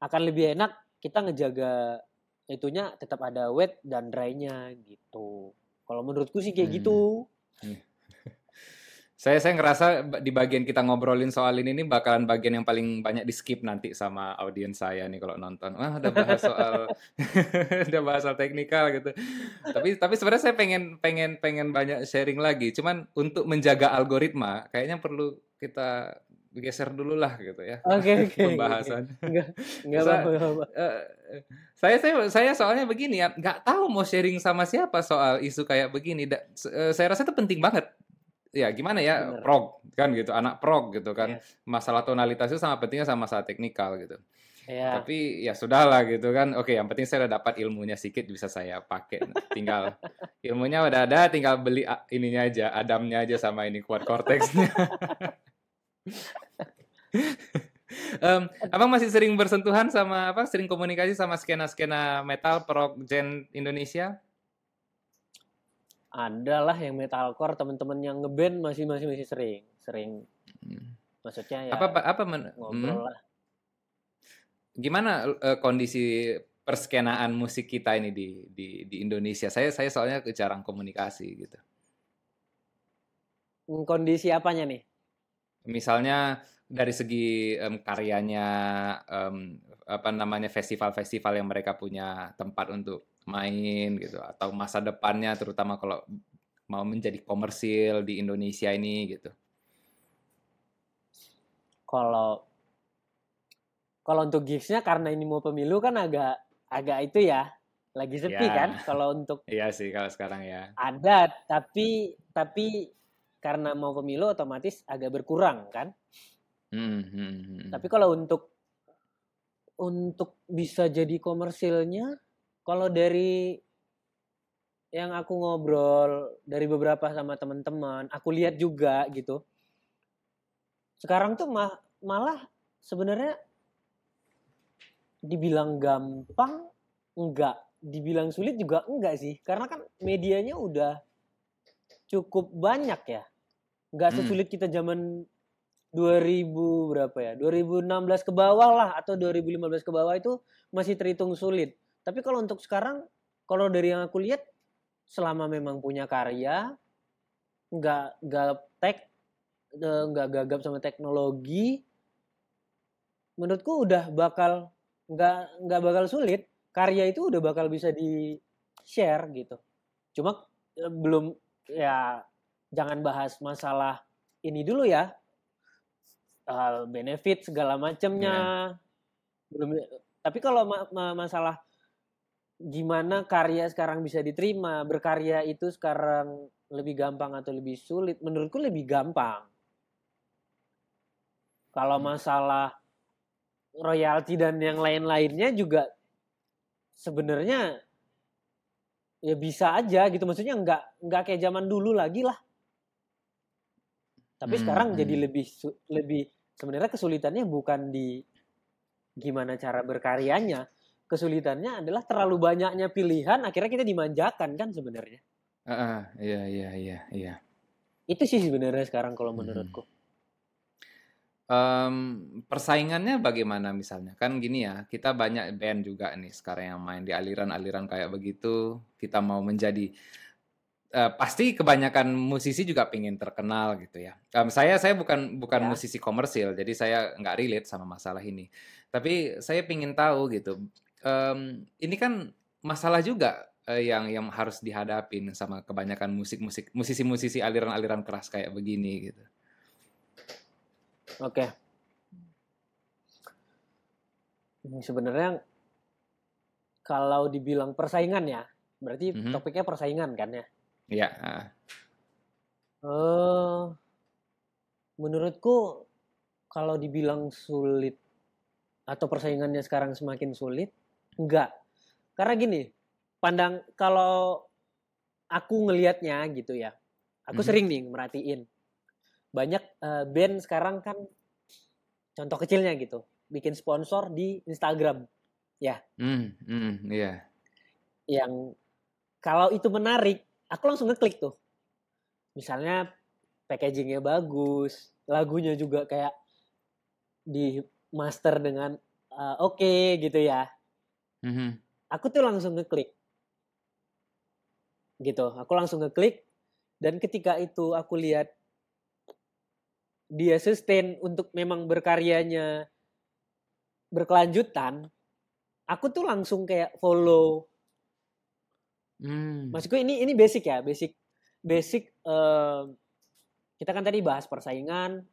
akan lebih enak kita ngejaga itunya tetap ada wet dan dry-nya gitu. Kalau menurutku sih kayak hmm. gitu. Iya. Saya saya ngerasa di bagian kita ngobrolin soal ini ini bakalan bagian yang paling banyak di skip nanti sama audiens saya nih kalau nonton. Wah, udah bahas soal udah bahas soal teknikal gitu. Tapi tapi sebenarnya saya pengen pengen pengen banyak sharing lagi. Cuman untuk menjaga algoritma kayaknya perlu kita geser dulu lah gitu ya. Oke okay, okay, pembahasan. Okay. Enggak enggak apa-apa. Uh, saya saya saya soalnya begini ya, nggak tahu mau sharing sama siapa soal isu kayak begini. Da, uh, saya rasa itu penting banget. Ya gimana ya Bener. prog kan gitu, anak prog gitu kan. Yes. Masalah tonalitas itu sama pentingnya sama masalah teknikal gitu. Yeah. Tapi ya sudahlah gitu kan. Oke, yang penting saya udah dapat ilmunya sedikit bisa saya pakai. Tinggal ilmunya udah ada, tinggal beli ininya aja, adamnya aja sama ini kuat korteksnya um, abang masih sering bersentuhan sama apa? Sering komunikasi sama skena-skena metal prog gen Indonesia? Ada lah yang metalcore teman-teman yang ngeband masih masih masih sering sering Hmm. maksudnya ya Apa apa, apa men- ngobrol hmm. lah. Gimana eh, kondisi perskenaan musik kita ini di di di Indonesia? Saya saya soalnya jarang komunikasi gitu. Hmm, Kondisi apanya nih? Misalnya dari segi em, karyanya em, apa namanya festival-festival yang mereka punya tempat untuk main gitu atau masa depannya terutama kalau mau menjadi komersil di Indonesia ini gitu. Kalau kalau untuk gigsnya karena ini mau pemilu kan agak agak itu ya lagi sepi Ya. kan. Kalau untuk Iya sih kalau sekarang ya. ada tapi tapi karena mau pemilu otomatis agak berkurang kan. Hmm, hmm, hmm. Tapi kalau untuk untuk bisa jadi komersilnya, kalau dari yang aku ngobrol dari beberapa sama teman-teman, aku lihat juga gitu. Sekarang tuh ma- malah sebenarnya dibilang gampang enggak, dibilang sulit juga enggak sih. Karena kan medianya udah cukup banyak ya. Enggak Hmm. sesulit kita zaman 2000 berapa ya? 2016 ke bawah lah atau 2015 ke bawah itu masih terhitung sulit. Tapi kalau untuk sekarang kalau dari yang aku lihat selama memang punya karya nggak gaptek eh, nggak gagap sama teknologi menurutku udah bakal nggak nggak bakal sulit. Karya itu udah bakal bisa di share gitu. Cuma eh, belum ya jangan bahas masalah ini dulu ya. Benefit segala macamnya. Belum tapi kalau ma- ma- masalah gimana karya sekarang bisa diterima berkarya itu sekarang lebih gampang atau lebih sulit? Menurutku lebih gampang. Kalau Hmm. masalah royalti dan yang lain-lainnya juga sebenarnya ya bisa aja gitu. Maksudnya nggak nggak kayak zaman dulu lagi lah. Tapi Hmm, sekarang jadi hmm. lebih su- lebih sebenarnya kesulitannya bukan di gimana cara berkaryanya kesulitannya adalah terlalu banyaknya pilihan akhirnya kita dimanjakan kan sebenarnya Ah, ah, iya iya iya iya. itu sih sebenarnya sekarang kalau Hmm. menurutku Em, persaingannya bagaimana misalnya? Kan gini ya, kita banyak band juga nih sekarang yang main di aliran-aliran kayak begitu. Kita mau menjadi eh, pasti kebanyakan musisi juga pengen terkenal gitu ya. Em, saya saya bukan bukan Ya. musisi komersil, jadi saya nggak relate sama masalah ini. Tapi saya pengen tahu gitu. Em, ini kan masalah juga eh, yang yang harus dihadapin sama kebanyakan musik-musik musisi-musisi aliran-aliran keras kayak begini gitu. oke Hmm, sebenarnya kalau dibilang persaingan ya berarti Mhm. topiknya persaingan kan ya Ya, ah. Eh, menurutku kalau dibilang sulit atau persaingannya sekarang semakin sulit, enggak. Karena gini, pandang kalau aku ngelihatnya gitu ya, aku Mhm. sering nih merhatiin banyak eh, band sekarang kan contoh kecilnya gitu, bikin sponsor di Instagram, ya, Hmm, hmm, iya. yang kalau itu menarik, aku langsung ngeklik tuh. Misalnya packagingnya bagus, lagunya juga kayak di master dengan uh, oke gitu ya. Mhm. Aku tuh langsung ngeklik. Gitu, aku langsung ngeklik dan ketika itu aku lihat dia sustain untuk memang berkaryanya berkelanjutan, aku tuh langsung kayak follow Hmm. Maksudku ini ini basic ya, basic basic eh, kita kan tadi bahas persaingan,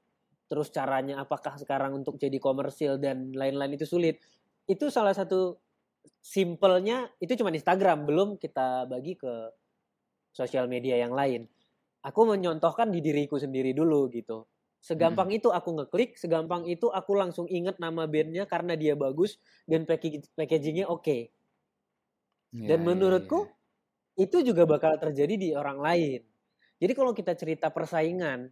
terus caranya apakah sekarang untuk jadi komersil dan lain-lain itu sulit. Itu salah satu simpelnya itu cuma Instagram, belum kita bagi ke sosial media yang lain. Aku menyontohkan di diriku sendiri dulu gitu. Segampang itu aku ngeklik, segampang itu aku langsung inget nama bandnya karena dia bagus dan packagingnya oke. Iya, Dan iya, menurutku iya. itu juga bakal terjadi di orang lain. Jadi kalau kita cerita persaingan,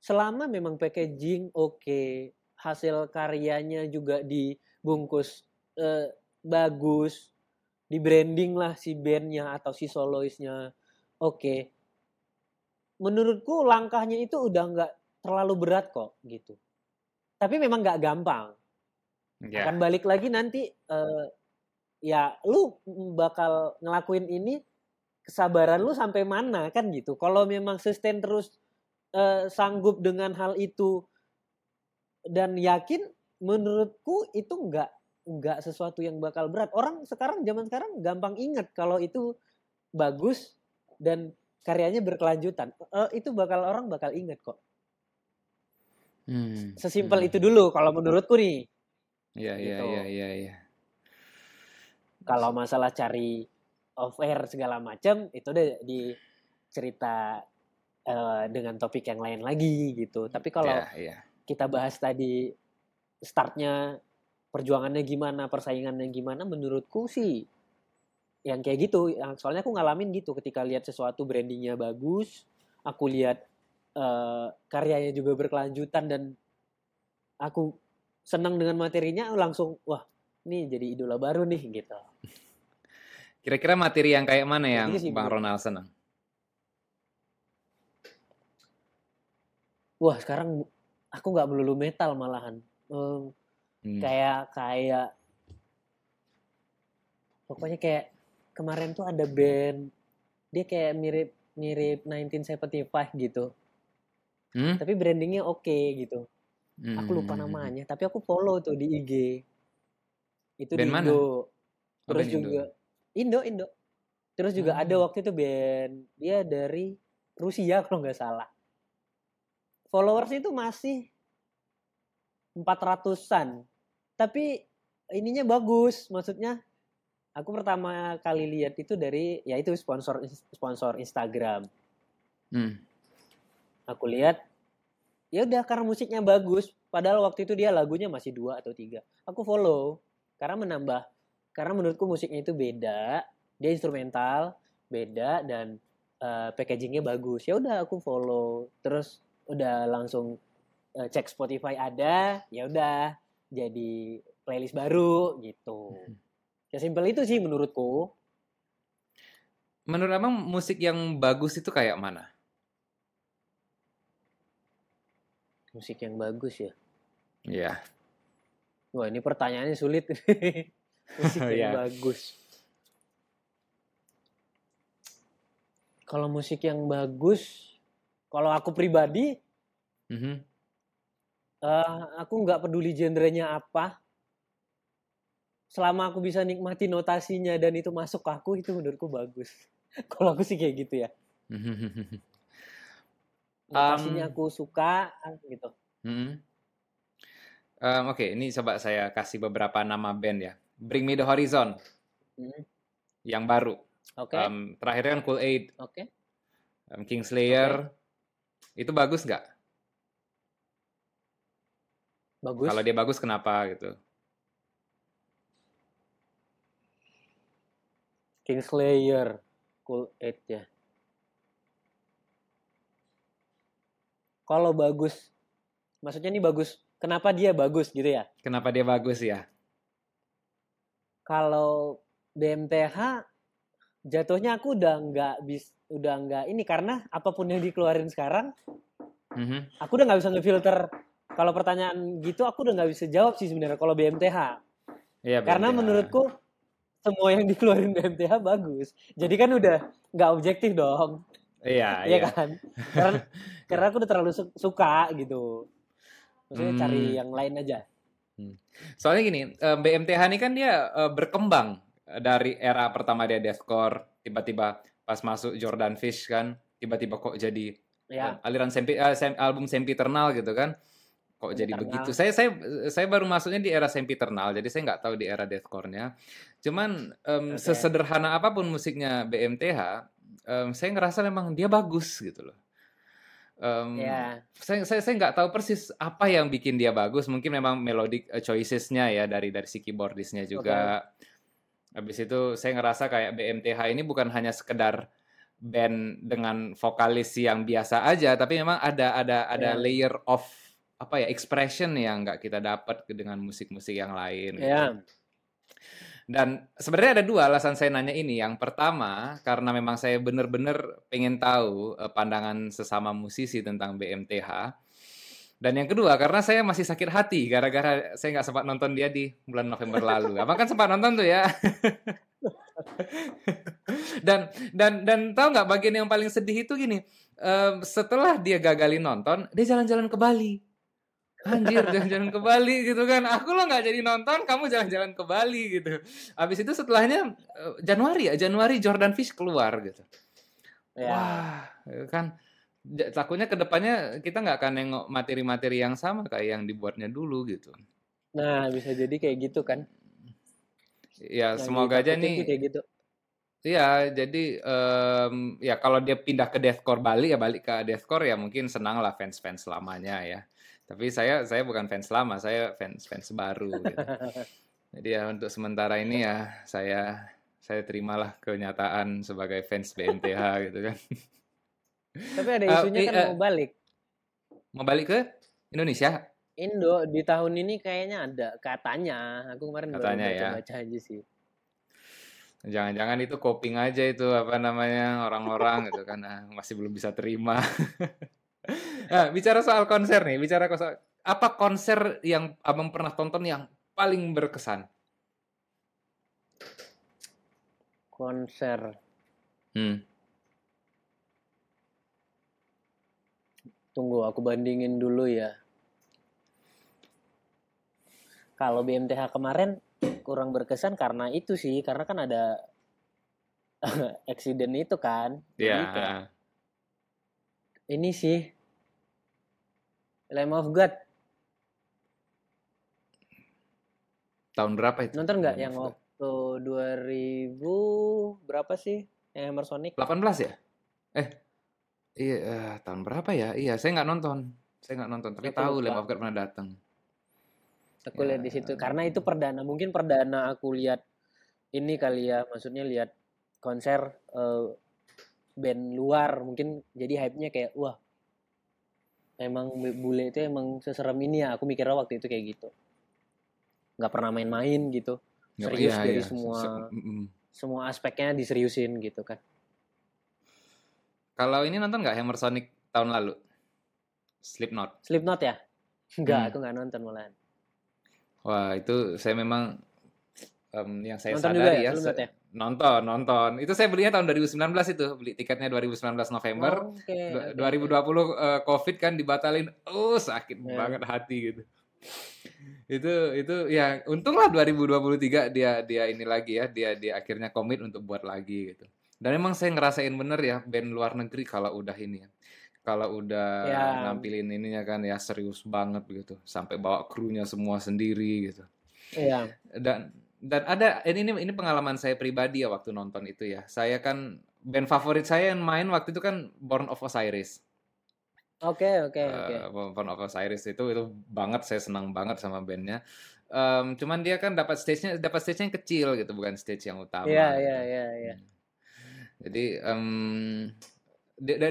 selama memang packaging oke, hasil karyanya juga dibungkus eh, bagus, di branding lah si bandnya atau si soloistnya Oke. Menurutku langkahnya itu udah nggak terlalu berat kok gitu. Tapi memang nggak gampang. Ya. Akan balik lagi nanti eh, ya lu bakal ngelakuin ini kesabaran lu sampai mana kan gitu. Kalau memang sustain terus eh, sanggup dengan hal itu dan yakin menurutku itu nggak nggak sesuatu yang bakal berat. Orang sekarang zaman sekarang gampang inget kalau itu bagus dan karyanya berkelanjutan. Eh, itu bakal orang bakal inget kok. Hmm. Sesimpel hmm. itu dulu kalau menurutku nih. Iya, iya, Gitu. iya, iya, iya. Kalau masalah cari off air segala macam itu udah di cerita eh, dengan topik yang lain lagi gitu. Tapi kalau Iya, iya. kita bahas tadi startnya perjuangannya gimana, persaingannya gimana, menurutku sih yang kayak gitu. Yang- Soalnya aku ngalamin gitu ketika lihat sesuatu brandingnya bagus, aku lihat eh, karyanya juga berkelanjutan dan aku senang dengan materinya, langsung wah ini jadi idola baru nih gitu. Kira-kira materi yang kayak mana yang sih, Bang. Ronald senang? Wah sekarang aku nggak melulu metal malahan. Em, Hmm. kayak kayak pokoknya kayak kemarin tuh ada band dia kayak mirip mirip 1975 gitu Hmm? tapi brandingnya oke gitu aku lupa Hmm. namanya tapi aku follow tuh di IG itu di Band mana? Indo Oh, terus band Indo. juga Indo Indo terus juga ada Hmm. waktu itu band dia dari Rusia kalau nggak salah followers itu masih 400-an tapi ininya bagus maksudnya. Aku pertama kali lihat itu dari ya itu sponsor sponsor Instagram. Hmm. aku lihat ya udah karena musiknya bagus. Padahal waktu itu dia lagunya masih dua atau tiga. Aku follow karena menambah karena menurutku musiknya itu beda dia instrumental beda dan eh, packagingnya bagus. Ya udah aku follow. Terus udah langsung eh, cek Spotify ada ya udah jadi playlist baru gitu ya simpel itu sih menurutku Menurut Abang musik yang bagus itu kayak mana? musik yang bagus ya Iya. Wah ini pertanyaannya sulit. musik yang Iya. bagus. Kalau musik yang bagus, kalau aku pribadi, Mhm. Eh, aku nggak peduli genrenya apa. Selama aku bisa nikmati notasinya dan itu masuk ke aku, itu menurutku bagus. kalau aku sih kayak gitu ya. Notasinya aku suka, gitu. Mhm. Em, Oke, ini coba saya kasih beberapa nama band ya. Bring Me the Horizon Hmm, yang baru. Oke, terakhir kan Cool Aid, oke. em, Kingslayer. Itu bagus nggak? Bagus. Kalau dia bagus kenapa gitu? Kingslayer, Cool Aid ya. Kalau bagus, maksudnya ini bagus. Kenapa dia bagus gitu ya? Kenapa dia bagus ya? Kalau BMTH jatuhnya aku udah nggak bis, udah nggak ini karena apa pun yang dikeluarin sekarang, Mhm. aku udah nggak bisa ngefilter. Kalau pertanyaan gitu, aku udah nggak bisa jawab sih sebenarnya kalau BMTH. Iya, Karena BMTH. menurutku semua yang dikeluarin BMTH bagus. Jadi kan udah nggak objektif dong. Iya, Iya iya. kan? Karena karena aku udah terlalu su- suka gitu. Maksudnya cari Hmm. yang lain aja. Soalnya gini, eh, BMTH ini kan dia eh, berkembang dari era pertama dia deathcore, tiba-tiba pas masuk Jordan Fish kan, tiba-tiba kok jadi Ya, eh, aliran sempi, eh, sem- album Sempiternal gitu kan. Kok jadi Sempiternal. begitu? Saya saya saya baru masuknya di era Sempiternal, jadi saya nggak tahu di era deathcore-nya. Cuman em, Oke. sesederhana apa pun musiknya BMTH, em, saya ngerasa memang dia bagus gitu loh. Em, ya. saya saya saya nggak tahu persis apa yang bikin dia bagus mungkin memang melodic eh, choicesnya ya dari dari si keyboardisnya juga habis itu saya ngerasa kayak BMTH ini bukan hanya sekedar band dengan vokalis yang biasa aja tapi memang ada ada ada Ya. layer of apa ya expression yang nggak kita dapat dengan musik-musik yang lain gitu. Ya. Dan sebenarnya ada dua alasan saya nanya ini. Yang pertama, karena memang saya benar-benar pengen tahu uh, pandangan sesama musisi tentang BMTH. Dan yang kedua, karena saya masih sakit hati gara-gara saya nggak sempat nonton dia di bulan November lalu. Abang kan sempat nonton tuh ya. dan dan dan tahu nggak bagian yang paling sedih itu gini, um, setelah dia gagalin nonton, dia jalan-jalan ke Bali. Anjir, jalan-jalan ke Bali gitu kan. Aku lo nggak jadi nonton, kamu jalan-jalan ke Bali gitu. Habis itu setelahnya Januari ya, Januari Jordan Fish keluar gitu. Ya. Wah, kan takutnya ke depannya kita nggak akan nengok materi-materi yang sama kayak yang dibuatnya dulu gitu. Nah bisa jadi kayak gitu kan? Ya yang semoga aja nih. Kayak gitu. Iya, jadi um, ya kalau dia pindah ke deathcore Bali ya balik ke deathcore ya mungkin senang lah fans-fans lamanya ya. Tapi saya saya bukan fans lama, saya fans fans baru. Gitu. jadi ya untuk sementara ini ya saya saya terimalah kenyataan sebagai fans BMTH gitu kan. Tapi ada isunya uh, kan uh, mau balik. Mau balik ke Indonesia? Indo di tahun ini kayaknya ada katanya. Aku kemarin katanya baru baca, baca aja sih. Jangan-jangan itu coping aja itu apa namanya orang-orang gitu kan nah, masih belum bisa terima. nah, bicara soal konser nih, bicara soal apa konser yang abang pernah tonton yang paling berkesan? Konser. Hmm. Tunggu, aku bandingin dulu ya. Kalau BMTH kemarin kurang berkesan karena itu sih, karena kan ada accident itu kan. Iya. Yeah. Ini sih Lamb of God. Tahun berapa itu? Nonton nggak yang waktu 2000 berapa sih? Yang Emersonic? 18 ya? Eh, Iya, uh, tahun berapa ya? Iya, saya nggak nonton. Saya nggak nonton, tapi tahu Lamb of God pernah datang. Aku ya. lihat di situ karena itu perdana. Mungkin perdana aku lihat ini kali ya, maksudnya lihat konser uh, band luar. Mungkin jadi hype-nya kayak wah. Emang bule itu emang seserem ini ya. Aku mikirnya waktu itu kayak gitu. Nggak pernah main-main gitu. Serius iya, dari iya. semua Se semua aspeknya diseriusin gitu kan. Kalau ini nonton nggak Hammer Sonic tahun lalu? Slipknot. Slipknot ya? Enggak, hmm. aku nggak nonton malah. Wah, itu saya memang um, yang saya nonton sadari ya, ya, ya, nonton, nonton. Itu saya belinya tahun 2019 itu, beli tiketnya 2019 November. Oh, okay, 2020 uh, Covid kan dibatalin. Oh, sakit yeah. banget hati gitu. itu itu ya untunglah 2023 dia dia ini lagi ya, dia dia akhirnya komit untuk buat lagi gitu. Dan emang saya ngerasain bener ya band luar negeri kalau udah ini ya. Kalau udah ya. nampilin ininya kan ya serius banget gitu. Sampai bawa krunya semua sendiri gitu. Iya. Dan dan ada ini ini pengalaman saya pribadi ya waktu nonton itu ya. Saya kan band favorit saya yang main waktu itu kan Born of Osiris. Oke okay, oke okay, uh, oke. Okay. Born of Osiris itu itu banget saya senang banget sama bandnya. Um, cuman dia kan dapat stage-nya dapat stage-nya yang kecil gitu bukan stage yang utama. Iya gitu. iya iya iya. Hmm. Jadi um,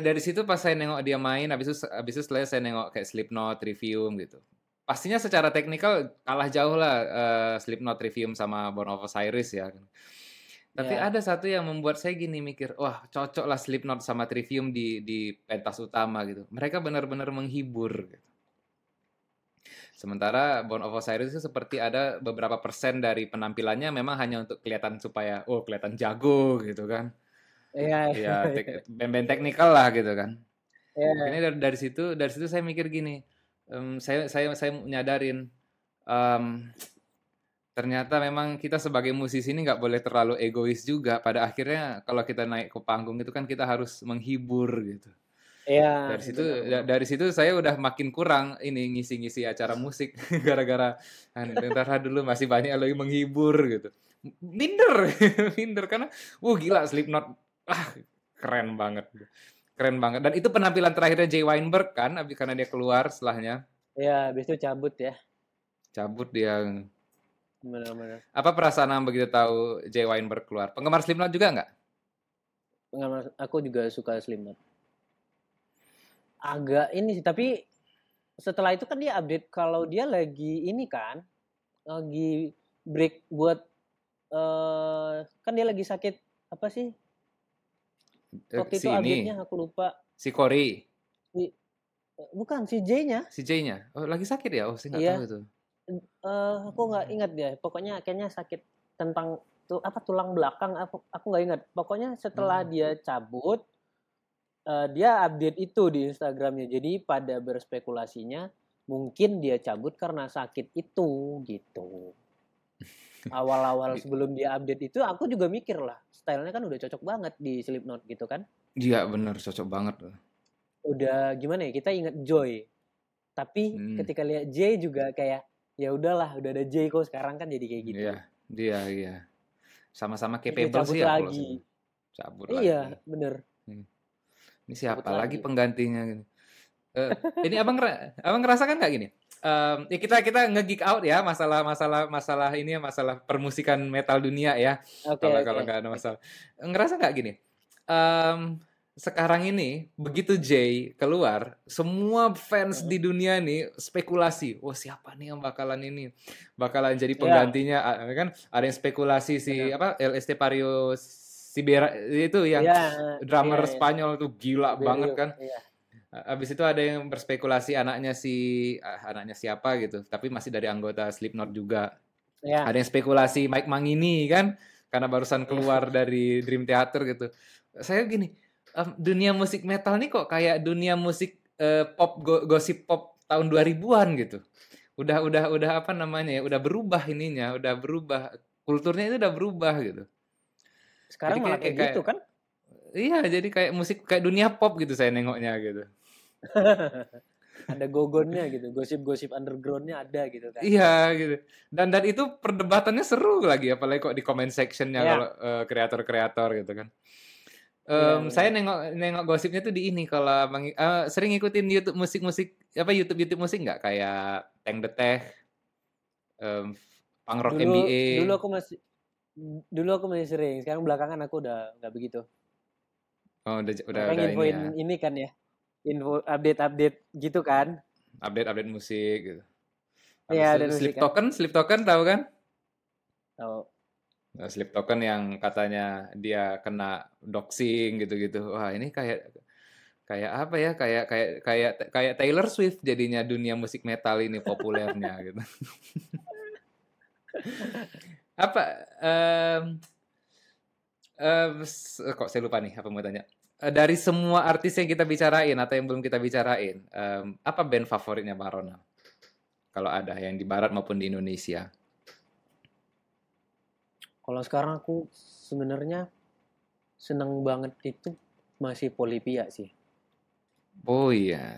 dari situ pas saya nengok dia main, habis itu habis itu setelah saya nengok kayak Slipknot, Trivium gitu. Pastinya secara teknikal kalah jauh lah uh, Slipknot, Trivium sama Born of Osiris ya. Tapi yeah. ada satu yang membuat saya gini mikir, wah cocok lah Slipknot sama Trivium di di pentas utama gitu. Mereka benar-benar menghibur gitu. Sementara Born of Osiris itu seperti ada beberapa persen dari penampilannya memang hanya untuk kelihatan supaya oh kelihatan jago gitu kan. Iya, iya. Ya, band-band teknikal lah gitu kan. Iya. Ini dari, dari situ dari situ saya mikir gini, um, saya saya saya nyadarin um, ternyata memang kita sebagai musisi ini nggak boleh terlalu egois juga. Pada akhirnya kalau kita naik ke panggung itu kan kita harus menghibur gitu. Iya. Dari situ benar. dari situ saya udah makin kurang ini ngisi-ngisi acara musik gara-gara ntar dulu masih banyak lagi menghibur gitu. Minder, minder karena wah gila Slipknot ah keren banget keren banget. Dan itu penampilan terakhirnya Jay Weinberg kan karena dia keluar setelahnya. Ya habis itu cabut ya. Cabut dia. Benar-benar. Apa perasaan anda begitu tahu Jay Weinberg keluar? Penggemar Slipknot juga nggak? Penggemar aku juga suka Slipknot. Agak ini sih tapi setelah itu kan dia update. Kalau dia lagi ini kan lagi break buat eh kan dia lagi sakit apa sih? Eh, Waktu si itu ini, update-nya aku lupa. si Cory, Si, eh, bukan si J-nya. si J-nya. Oh, lagi sakit ya? Oh, saya nggak Iya. tahu itu. Eh aku nggak ingat dia. Pokoknya kayaknya sakit tentang tuh apa tulang belakang. Aku aku nggak ingat. Pokoknya setelah Hmm. dia cabut, eh, dia update itu di Instagramnya. Jadi pada berspekulasinya mungkin dia cabut karena sakit itu gitu. Awal-awal Di- sebelum dia update itu aku juga mikir lah. Stylenya kan udah cocok banget di Slipknot gitu kan. Iya, bener, cocok banget. Udah gimana ya? Kita inget Joy. Tapi Hmm. ketika lihat J juga kayak ya udahlah, udah ada J kok sekarang kan jadi kayak gitu. Iya, dia, iya. Sama-sama capable cabut sih ya kalau lagi. saya. Cabut Iya, lagi. bener. Ini siapa Cabut lagi lagi. penggantinya? Eh, ini abang abang ngerasakan nggak gini? Em, ya kita kita nge-geek out ya masalah masalah masalah ini ya masalah permusikan metal dunia ya. Oke, Kalau oke. kalau nggak ada masalah. Ngerasa nggak gini? Em, sekarang ini begitu Jay keluar, semua fans Hmm. di dunia nih spekulasi. Wah siapa nih yang bakalan ini? Bakalan jadi Iya. penggantinya? Ah, Kan ada yang spekulasi si Benar. apa El Estepario Sibera itu yang Iya, drummer iya, iya. Spanyol tuh gila Berio, banget kan. Iya. Habis itu ada yang berspekulasi anaknya si ah, anaknya siapa gitu, tapi masih dari anggota Slipknot juga. Iya. Ada yang spekulasi Mike Mangini kan, karena barusan Iya. keluar dari Dream Theater gitu. Saya gini, em, dunia musik metal nih kok kayak dunia musik eh, pop go- gosip pop tahun 2000-an gitu. Udah udah udah apa namanya ya, udah berubah ininya, udah berubah kulturnya itu udah berubah gitu. Sekarang Jadi malah kayak- kayak, kayak- gitu kan? Iya, jadi kayak musik kayak dunia pop gitu saya nengoknya gitu. Ada gogonnya gitu, gosip-gosip undergroundnya ada gitu kan? Iya gitu. Dan dan itu perdebatannya seru lagi apalagi kok di comment sectionnya Iya. kalau eh, kreator-kreator gitu kan. Iya, Em, benar. saya nengok nengok gosipnya tuh di ini kalau eh, sering ngikutin YouTube musik-musik apa YouTube YouTube musik nggak kayak Tank the Tech, em, Punk Rock Dulu, MBA. dulu aku masih dulu aku masih sering. Sekarang belakangan aku udah nggak begitu. Oh udah udah udah ini ya. ini kan ya, info update-update gitu kan? Update update musik gitu. Iya, itu update musik kan. Token, Sleep Token tahu kan? Tahu. Nah, Sleep Token yang katanya dia kena doxing gitu-gitu. Wah, ini kayak kayak apa ya? Kayak kayak kayak kayak Taylor Swift jadinya dunia musik metal ini populernya gitu. apa em, s- kok saya lupa nih apa mau tanya. Eh, Dari semua artis yang kita bicarain atau yang belum kita bicarain, em, apa band favoritnya Bang Ronald? Kalau ada yang di barat maupun di Indonesia. Kalau sekarang aku sebenarnya seneng banget itu masih Polipia sih. Oh iya,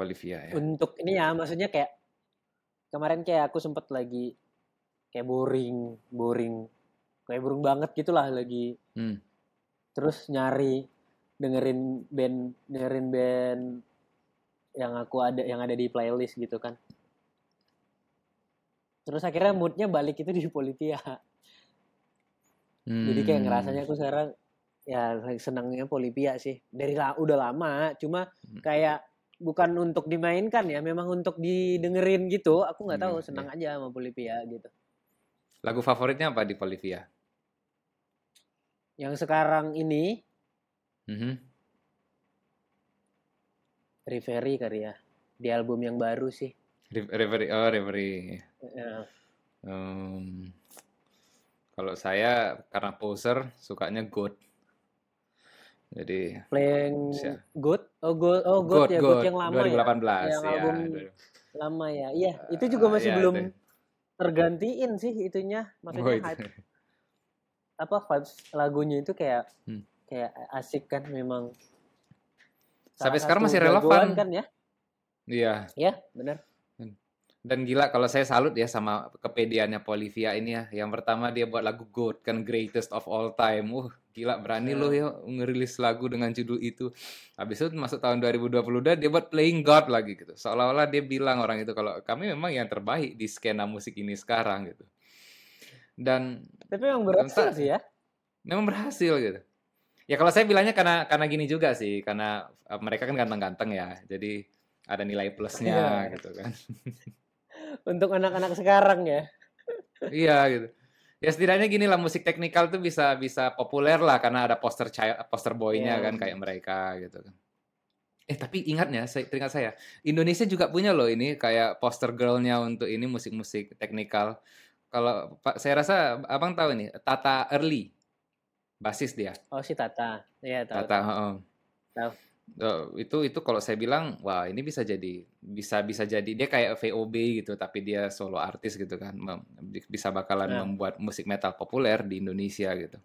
Olivia ya. Untuk ini ya, maksudnya kayak kemarin kayak aku sempet lagi kayak boring, boring, kayak boring banget gitulah lagi. Hmm. Terus nyari dengerin band, dengerin band yang aku ada, yang ada di playlist gitu kan. Terus akhirnya moodnya balik itu di Polipia. Jadi kayak Hmm. ngerasanya aku sekarang ya senangnya Polipia sih. Dari la- udah lama, cuma Hmm. kayak bukan untuk dimainkan ya, memang untuk didengerin gitu. Aku nggak tahu, Iya, senang aja sama Polipia gitu. Lagu favoritnya apa di Olivia? Yang sekarang ini Mhm. Reverie kali ya. Di album yang baru sih. Re- Reverie, oh Reverie. Ya, Em, kalau saya karena poser sukanya God. Jadi Playing. Good. Oh God, oh God, God, ya, God, God yang lama ya. 2018 Yang ya. album lama ya. Iya, itu juga Eh, masih ya, belum itu. tergantiin sih itunya. Oh, Maksudnya itu. hype apa vibes lagunya itu kayak Hmm. Kayak asik kan memang. Sampai sekarang masih relevan. kan ya? Iya. Ya, benar. Dan gila kalau saya salut ya sama kepediannya Polivia ini ya. Yang pertama dia buat lagu God kan greatest of all time. Uh, gila berani Ya. loh ya ngerilis lagu dengan judul itu. Habis itu masuk tahun 2022 dia buat Playing God lagi gitu. Seolah-olah dia bilang orang itu kalau kami memang yang terbaik di skena musik ini sekarang gitu. Dan Tapi memang berhasil sih ya. memang berhasil gitu. Ya kalau saya bilangnya karena karena gini juga sih, karena eh, mereka kan ganteng-ganteng ya. Jadi ada nilai plusnya Iya. gitu kan. Untuk anak-anak sekarang ya. Iya gitu. Ya setidaknya gini lah musik teknikal tuh bisa bisa populer lah karena ada poster child, poster boy-nya Iya. kan kayak mereka gitu kan. Eh tapi ingatnya, saya teringat saya, Indonesia juga punya loh ini kayak poster girl-nya untuk ini musik-musik teknikal. Kalau Pak saya rasa Abang tahu ini, Tata Early. Basis dia. Oh si Tata. Iya tahu. Tata, heeh. Tahu. Oh, itu itu kalau saya bilang wah ini bisa jadi bisa bisa jadi dia kayak VOB gitu tapi dia solo artis gitu kan Mem- bisa bakalan Nah. membuat musik metal populer di Indonesia gitu.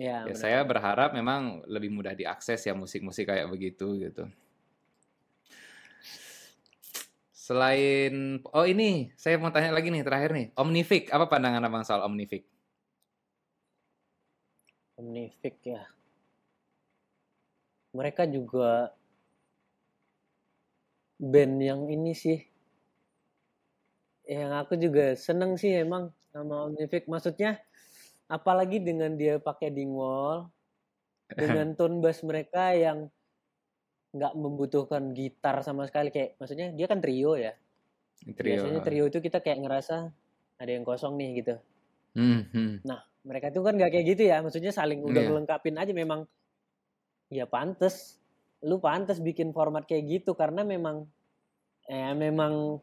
Iya. Ya benar. saya berharap memang lebih mudah diakses ya musik-musik kayak begitu gitu. Selain oh ini saya mau tanya lagi nih terakhir nih Omnific apa pandangan abang soal Omnific? Omnific ya. Mereka juga band yang ini sih. Yang aku juga seneng sih emang sama Omnific. Maksudnya apalagi dengan dia pakai dingwall dengan tone bass mereka yang nggak membutuhkan gitar sama sekali kayak maksudnya dia kan trio ya. Trio. Biasanya trio itu kita kayak ngerasa ada yang kosong nih gitu. Hmm, hmm. Mereka tuh kan nggak kayak gitu ya maksudnya saling udah Iya. ngelengkapin aja memang ya pantes lu pantes bikin format kayak gitu karena memang eh memang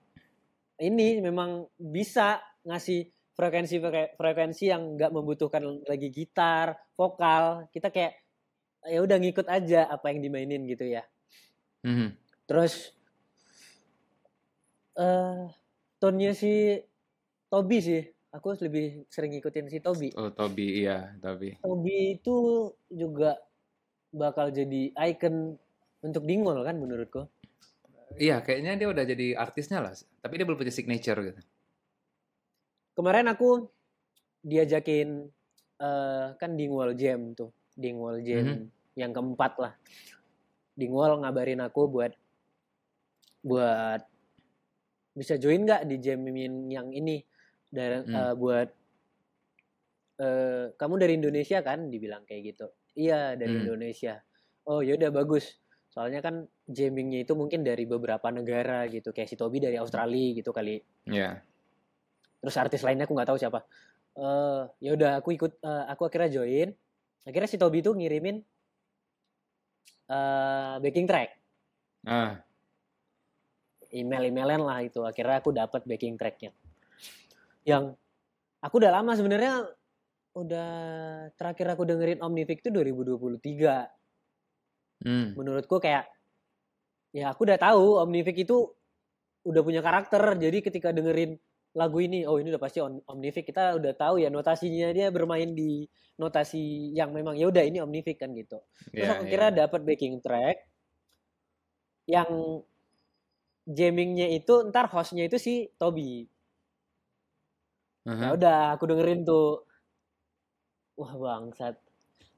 ini memang bisa ngasih frekuensi frekuensi yang nggak membutuhkan lagi gitar vokal kita kayak ya udah ngikut aja apa yang dimainin gitu ya Hmm. terus eh tone-nya si Tobi sih aku lebih sering ngikutin si Tobi Oh Tobi iya Tobi. Tobi itu juga bakal jadi icon untuk Dingwall kan menurutku. Iya, kayaknya dia udah jadi artisnya lah. Tapi dia belum punya signature gitu. Kemarin aku diajakin eh, kan Dingwall Jam tuh, Dingwall Jam Mhm. yang keempat lah. Dingwall ngabarin aku buat buat bisa join nggak di jam yang ini dari Hmm. eh, buat eh, kamu dari Indonesia kan? Dibilang kayak gitu. Iya dari Hmm. Indonesia. Oh yaudah bagus. Soalnya kan jammingnya itu mungkin dari beberapa negara gitu. Kayak si Tobi dari Australia gitu kali. Iya. terus artis lainnya aku nggak tahu siapa. Eh ya udah aku ikut eh, aku akhirnya join. Akhirnya si Tobi tuh ngirimin eh backing track. Ah, email-emailan lah itu. Akhirnya aku dapat backing tracknya yang aku udah lama sebenarnya udah terakhir aku dengerin Omnific itu 2023 hmm. menurutku kayak ya aku udah tahu Omnific itu udah punya karakter. Jadi ketika dengerin lagu ini oh ini udah pasti Om- Omnific kita udah tahu ya notasinya dia bermain di notasi yang memang ya udah ini Omnific kan gitu. Terus Iya, aku kira dapat backing track yang jammingnya itu ntar hostnya itu si Toby ya Aha. udah aku dengerin tuh wah bangsat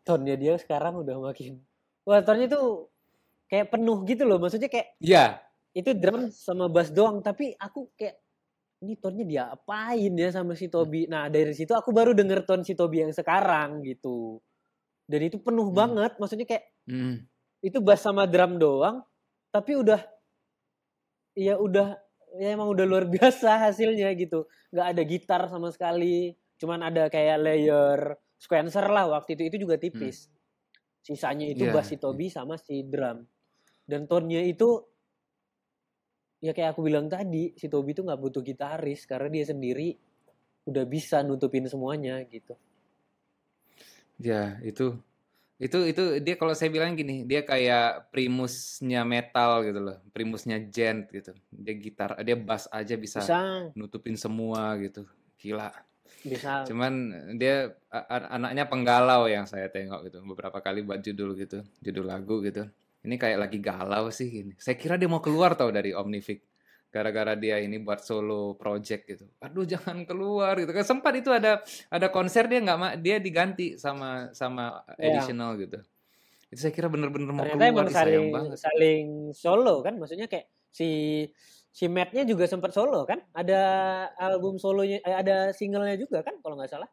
tone-nya dia sekarang udah makin wah tone-nya tuh kayak penuh gitu loh maksudnya kayak Iya. itu drum sama bass doang tapi aku kayak ini tone-nya dia apain ya sama si Toby nah dari situ aku baru denger tone si Toby yang sekarang gitu dan itu penuh Hmm. banget maksudnya kayak Hmm. itu bass sama drum doang tapi udah ya udah ya emang udah luar biasa hasilnya gitu. Nggak ada gitar sama sekali. Cuman ada kayak layer sequencer lah waktu itu. Itu juga tipis. Sisanya itu Iya, bass si Toby sama si drum. Dan tone-nya itu ya kayak aku bilang tadi si Toby itu nggak butuh gitaris. Karena dia sendiri udah bisa nutupin semuanya gitu. Ya, itu itu itu dia kalau saya bilang gini, dia kayak primusnya metal gitu loh, primusnya gent gitu. Dia gitar, dia bass aja bisa, bisa nutupin semua gitu. Gila. bisa Cuman dia anaknya penggalau yang saya tengok gitu. Beberapa kali buat judul gitu, judul lagu gitu. Ini kayak lagi galau sih gini. Saya kira dia mau keluar tau dari Omnific. Gara-gara dia ini buat solo project gitu. Aduh jangan keluar gitu. Kan sempat itu ada ada konser dia nggak dia diganti sama sama Iya. additional gitu. Itu saya kira bener-bener mau ternyata keluar. emang saling banget. saling solo kan maksudnya kayak si si Matt-nya juga sempat solo kan ada album solonya eh, ada singlenya juga kan kalau nggak salah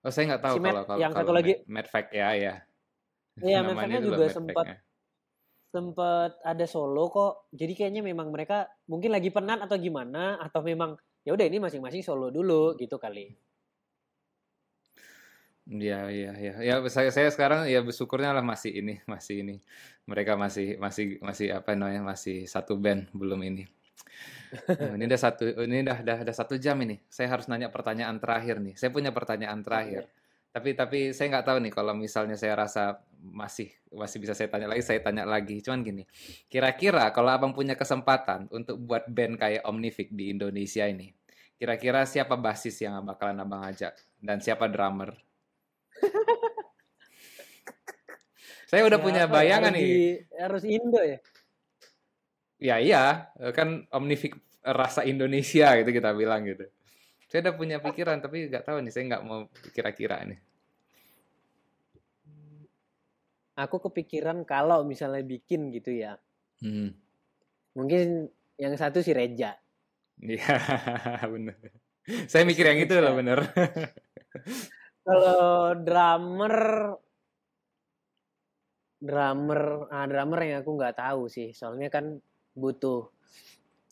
Oh saya nggak tahu Si Matt kalau kalau yang satu kalau lagi- Matt, Matt Fact ya ya. Iya, Matt Fact-nya juga Matt sempat Sempat ada solo kok jadi kayaknya memang mereka mungkin lagi penat atau gimana atau memang ya udah ini masing-masing solo dulu gitu kali Iya, iya, iya. Ya, saya saya sekarang ya bersyukurnya lah masih ini, masih ini. Mereka masih masih masih apa namanya? Masih satu band belum ini. Oh, ini udah satu ini udah udah, udah satu jam ini. Saya harus nanya pertanyaan terakhir nih. Saya punya pertanyaan terakhir. Tapi tapi saya nggak tahu nih kalau misalnya saya rasa masih masih bisa saya tanya lagi, saya tanya lagi. Cuman gini, kira-kira kalau abang punya kesempatan untuk buat band kayak Omnific di Indonesia ini, kira-kira siapa basis yang bakalan abang ajak dan siapa drummer? Saya udah Siapa punya ya? bayangan harus nih. di- harus Indo ya. Ya iya, kan Omnific rasa Indonesia gitu kita bilang gitu. Saya udah punya pikiran tapi nggak tahu nih, saya nggak mau kira-kira nih. Aku kepikiran kalau misalnya bikin gitu ya. Hmm. Mungkin yang satu si Reja. Iya, bener. Saya mikir yang itu loh, bener. Kalau drummer drummer ah drummer yang aku nggak tahu sih soalnya kan butuh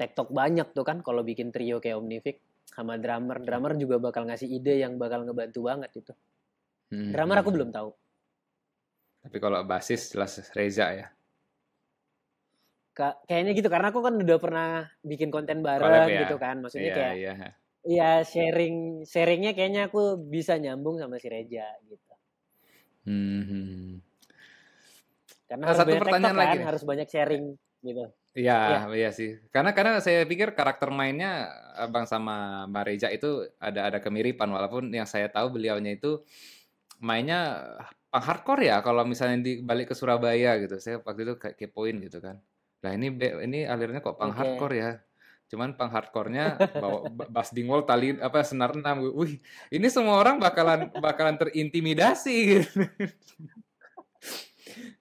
tektok banyak tuh kan kalau bikin trio kayak Omnific sama drummer drummer juga bakal ngasih ide yang bakal ngebantu banget itu Hmm. drummer aku belum tahu Tapi kalau basis jelas Reza ya. Ka- kayaknya gitu karena aku kan udah pernah bikin konten Collab bareng ya. gitu kan maksudnya Iya, kayak iya. Iya sharing sharingnya kayaknya aku bisa nyambung sama si Reja gitu Hmm, hmm. karena Nah, harus satu pertanyaan lagi kan nih. harus banyak sharing gitu Iya, iya sih. Karena karena saya pikir karakter mainnya Abang sama Mbak Reja itu ada ada kemiripan walaupun yang saya tahu beliaunya itu mainnya punk hardcore ya kalau misalnya di balik ke Surabaya gitu. Saya waktu itu kayak kepoin gitu kan. Lah ini ini alirnya kok Oke. hardcore ya. Cuman punk hardcore-nya bawa ba- bass dingwall tali apa senar enam. Wih, ini semua orang bakalan bakalan terintimidasi gitu.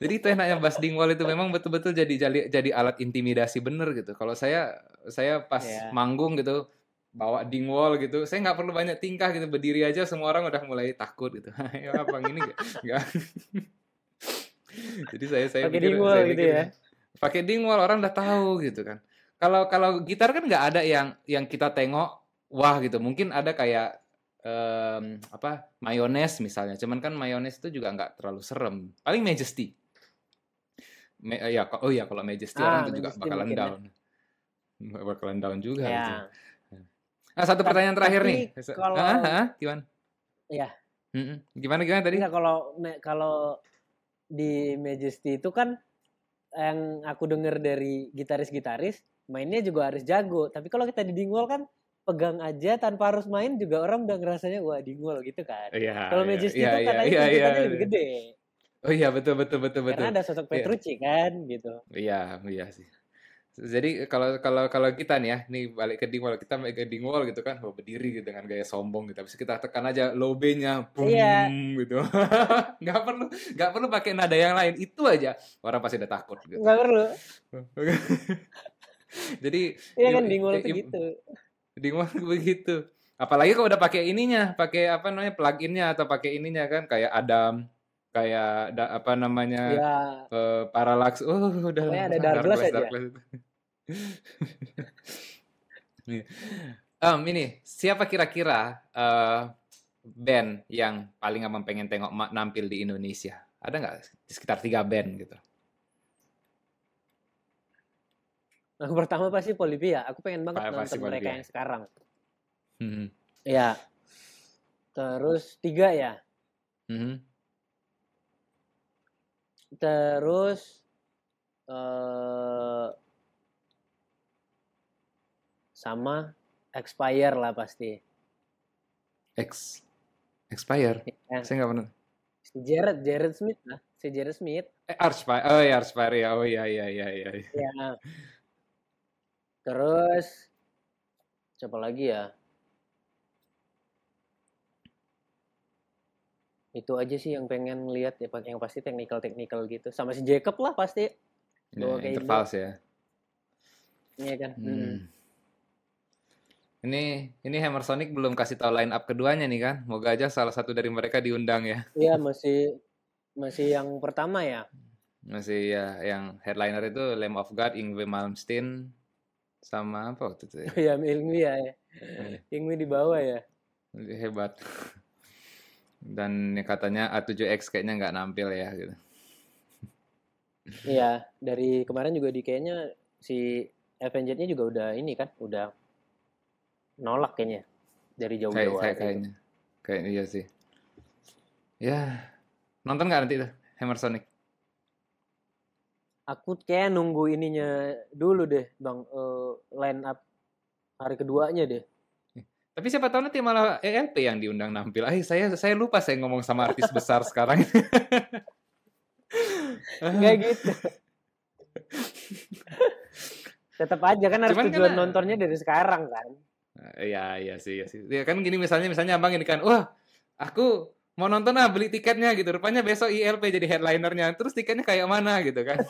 Jadi itu enaknya bass dingwall itu memang betul-betul jadi jadi jadi alat intimidasi bener gitu. Kalau saya saya pas Iya. manggung gitu bawa dingwall gitu, saya nggak perlu banyak tingkah gitu berdiri aja semua orang udah mulai takut gitu. ya abang ini nggak nggak. jadi saya saya Pakai dingwall saya gitu pikir, ya? Pakai dingwall orang udah tahu gitu kan. Kalau kalau gitar kan nggak ada yang yang kita tengok wah gitu. Mungkin ada kayak em, apa mayones misalnya. Cuman kan mayones itu juga nggak terlalu serem. Paling majesty. Me, ya, oh iya kalau Majesty Ah, orang itu juga bakalan ya. down. Bakalan down juga ya gitu. Nah, satu pertanyaan terakhir nih. kalau- Ah, gimana? Iya. Gimana gimana tadi? Enggak kalau kalau di Majesty itu kan yang aku denger dari gitaris-gitaris mainnya juga harus jago. Tapi kalau kita di Dingwall kan pegang aja tanpa harus main juga orang udah ngerasanya wah Dingwall gitu kan. Iya. Kalau iya, Majesty iya, itu iya, katanya iya, iya, tuntutannya iya. lebih gede. Oh iya betul betul betul betul. Karena ada sosok Iya. Petrucci kan gitu. Iya, iya sih. Jadi kalau kalau kalau kita nih ya, nih balik ke dingwall, kita balik ke dingwall gitu kan, oh, berdiri gitu dengan gaya sombong gitu. Habis kita tekan aja low B-nya, boom Iya. gitu. nggak perlu nggak perlu pakai nada yang lain. Itu aja orang pasti udah takut gitu. Enggak perlu. Jadi Iya kan Dingwall i- tuh i- gitu. Dingwall begitu. Apalagi kalau udah pakai ininya, pakai apa namanya pluginnya atau pakai ininya kan kayak Adam, kayak da- apa namanya Ya, eh, Parallax. Oh, udah Pokoknya ada lah, Douglas aja. Douglas itu. Em, ini siapa kira-kira eh, band yang paling abang pengen tengok nampil di Indonesia? Ada nggak sekitar tiga band gitu? yang pertama pasti Polivia. Aku pengen banget Pa- pasti nonton mereka Polivia. yang sekarang. Hmm. Ya. Terus tiga ya. Mhm. Terus eh sama expire lah pasti. X expire. Ya. Saya nggak pernah. Si Jared, Jared Smith lah. Si Jared Smith. Eh, Archfire. Oh ya Archfire ya. Oh iya iya iya iya. iya. Ya. Terus siapa lagi ya? Itu aja sih yang pengen lihat ya, yang pasti technical-technical gitu. Sama si Jacob lah pasti. Ke Indo. intervals ya. Iya kan? Hmm. Mm. Ini ini Hammer Sonic belum kasih tahu line up keduanya nih kan. Moga aja salah satu dari mereka diundang ya. Iya masih masih yang pertama ya. Masih ya yang headliner itu Lamb of God, Ingve Malmsteen sama apa waktu itu ya? Iya Ingwi ya. ya. Eh, Ingwi di bawah ya. Hebat. Dan katanya A7X kayaknya nggak nampil ya gitu. Iya, dari kemarin juga di kayaknya si Avengers-nya juga udah ini kan, udah nolak kayaknya dari Kayak, jauh-jauh kayak hari itu. kayaknya. Kayak iya sih. Ya, nonton nggak nanti tuh Hammer Sonic? Aku kayak nunggu ininya dulu deh, Bang, eh, line up hari keduanya deh. Tapi siapa tahu nanti malah ELP yang diundang nampil. Ah, saya saya lupa saya ngomong sama artis besar sekarang. Enggak gitu. Tetap aja kan harus Cuman tujuan kan- nontonnya dari sekarang kan. Iya, iya sih, iya sih. Ya kan gini misalnya misalnya Abang ini kan, wah, aku mau nonton ah beli tiketnya gitu. Rupanya besok ILP jadi headlinernya. Terus tiketnya kayak mana gitu kan.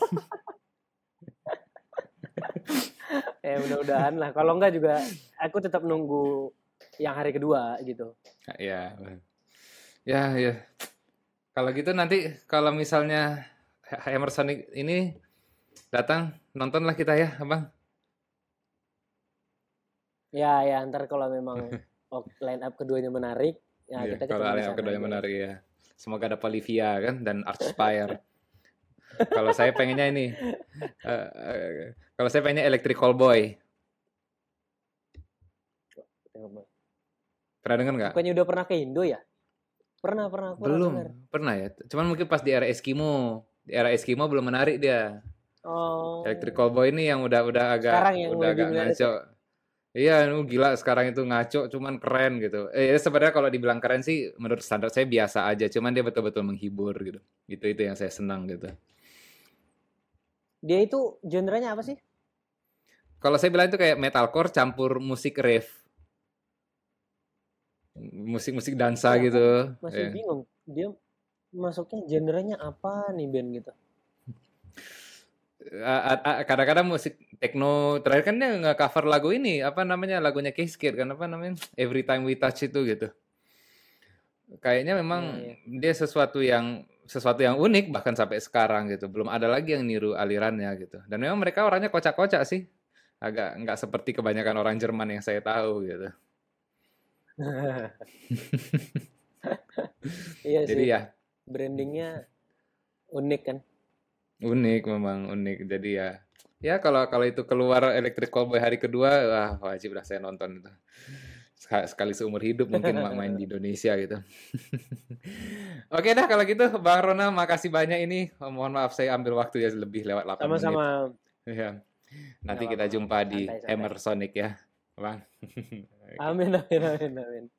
Ya mudah-mudahan lah. Kalau enggak juga aku tetap nunggu yang hari kedua gitu. Ya. Ya, ya. Kalau gitu nanti kalau misalnya Hammer Sonic ini datang, nontonlah kita ya, Abang. Ya, ya ntar kalau memang line up keduanya menarik, ya Iya, kita kalau ketemu di yang sana kedua yang aja. menarik ya. Semoga ada Olivia kan dan Archspire. kalau saya pengennya ini, eh, eh, kalau saya pengennya Electrical Boy. Pernah dengar nggak? Bukannya udah pernah ke Indo ya? Pernah, pernah. aku pernah Belum, dengar. pernah ya. Cuman mungkin pas di era Eskimo, di era Eskimo belum menarik dia. Oh. Electrical Boy ini yang udah udah agak Sekarang yang udah agak ngaco. Iya, nu gila sekarang itu ngaco, cuman keren gitu. Eh sebenarnya kalau dibilang keren sih, menurut standar saya biasa aja. Cuman dia betul-betul menghibur gitu. Itu itu yang saya senang gitu. Dia itu genrenya apa sih? Kalau saya bilang itu kayak metalcore campur musik rave, musik-musik dansa Iya, gitu. Masih Iya. bingung. Dia masuknya genrenya apa nih band gitu? Kadang-kadang musik techno terakhir kan dia nge-cover lagu ini apa namanya lagunya Kiskir kan apa namanya Every Time We Touch itu gitu. Kayaknya memang Iya, dia sesuatu yang sesuatu yang unik bahkan sampai sekarang gitu. Belum ada lagi yang niru alirannya gitu. Dan memang mereka orangnya kocak-kocak sih. Agak nggak seperti kebanyakan orang Jerman yang saya tahu gitu. Iya Jadi sih. ya Brandingnya unik kan? unik memang unik. Jadi ya ya kalau kalau itu keluar Electric Cowboy hari kedua wah wajib lah saya nonton itu. Sek- Sekali seumur hidup mungkin ma- main di Indonesia gitu. Oke dah kalau gitu Bang Rona makasih banyak ini. Mohon maaf saya ambil waktu ya lebih lewat 8 menit. Sama-sama. Ya. Nanti kita jumpa di. Hammer Sonic ya, Vale. amén, amén, amén, amén.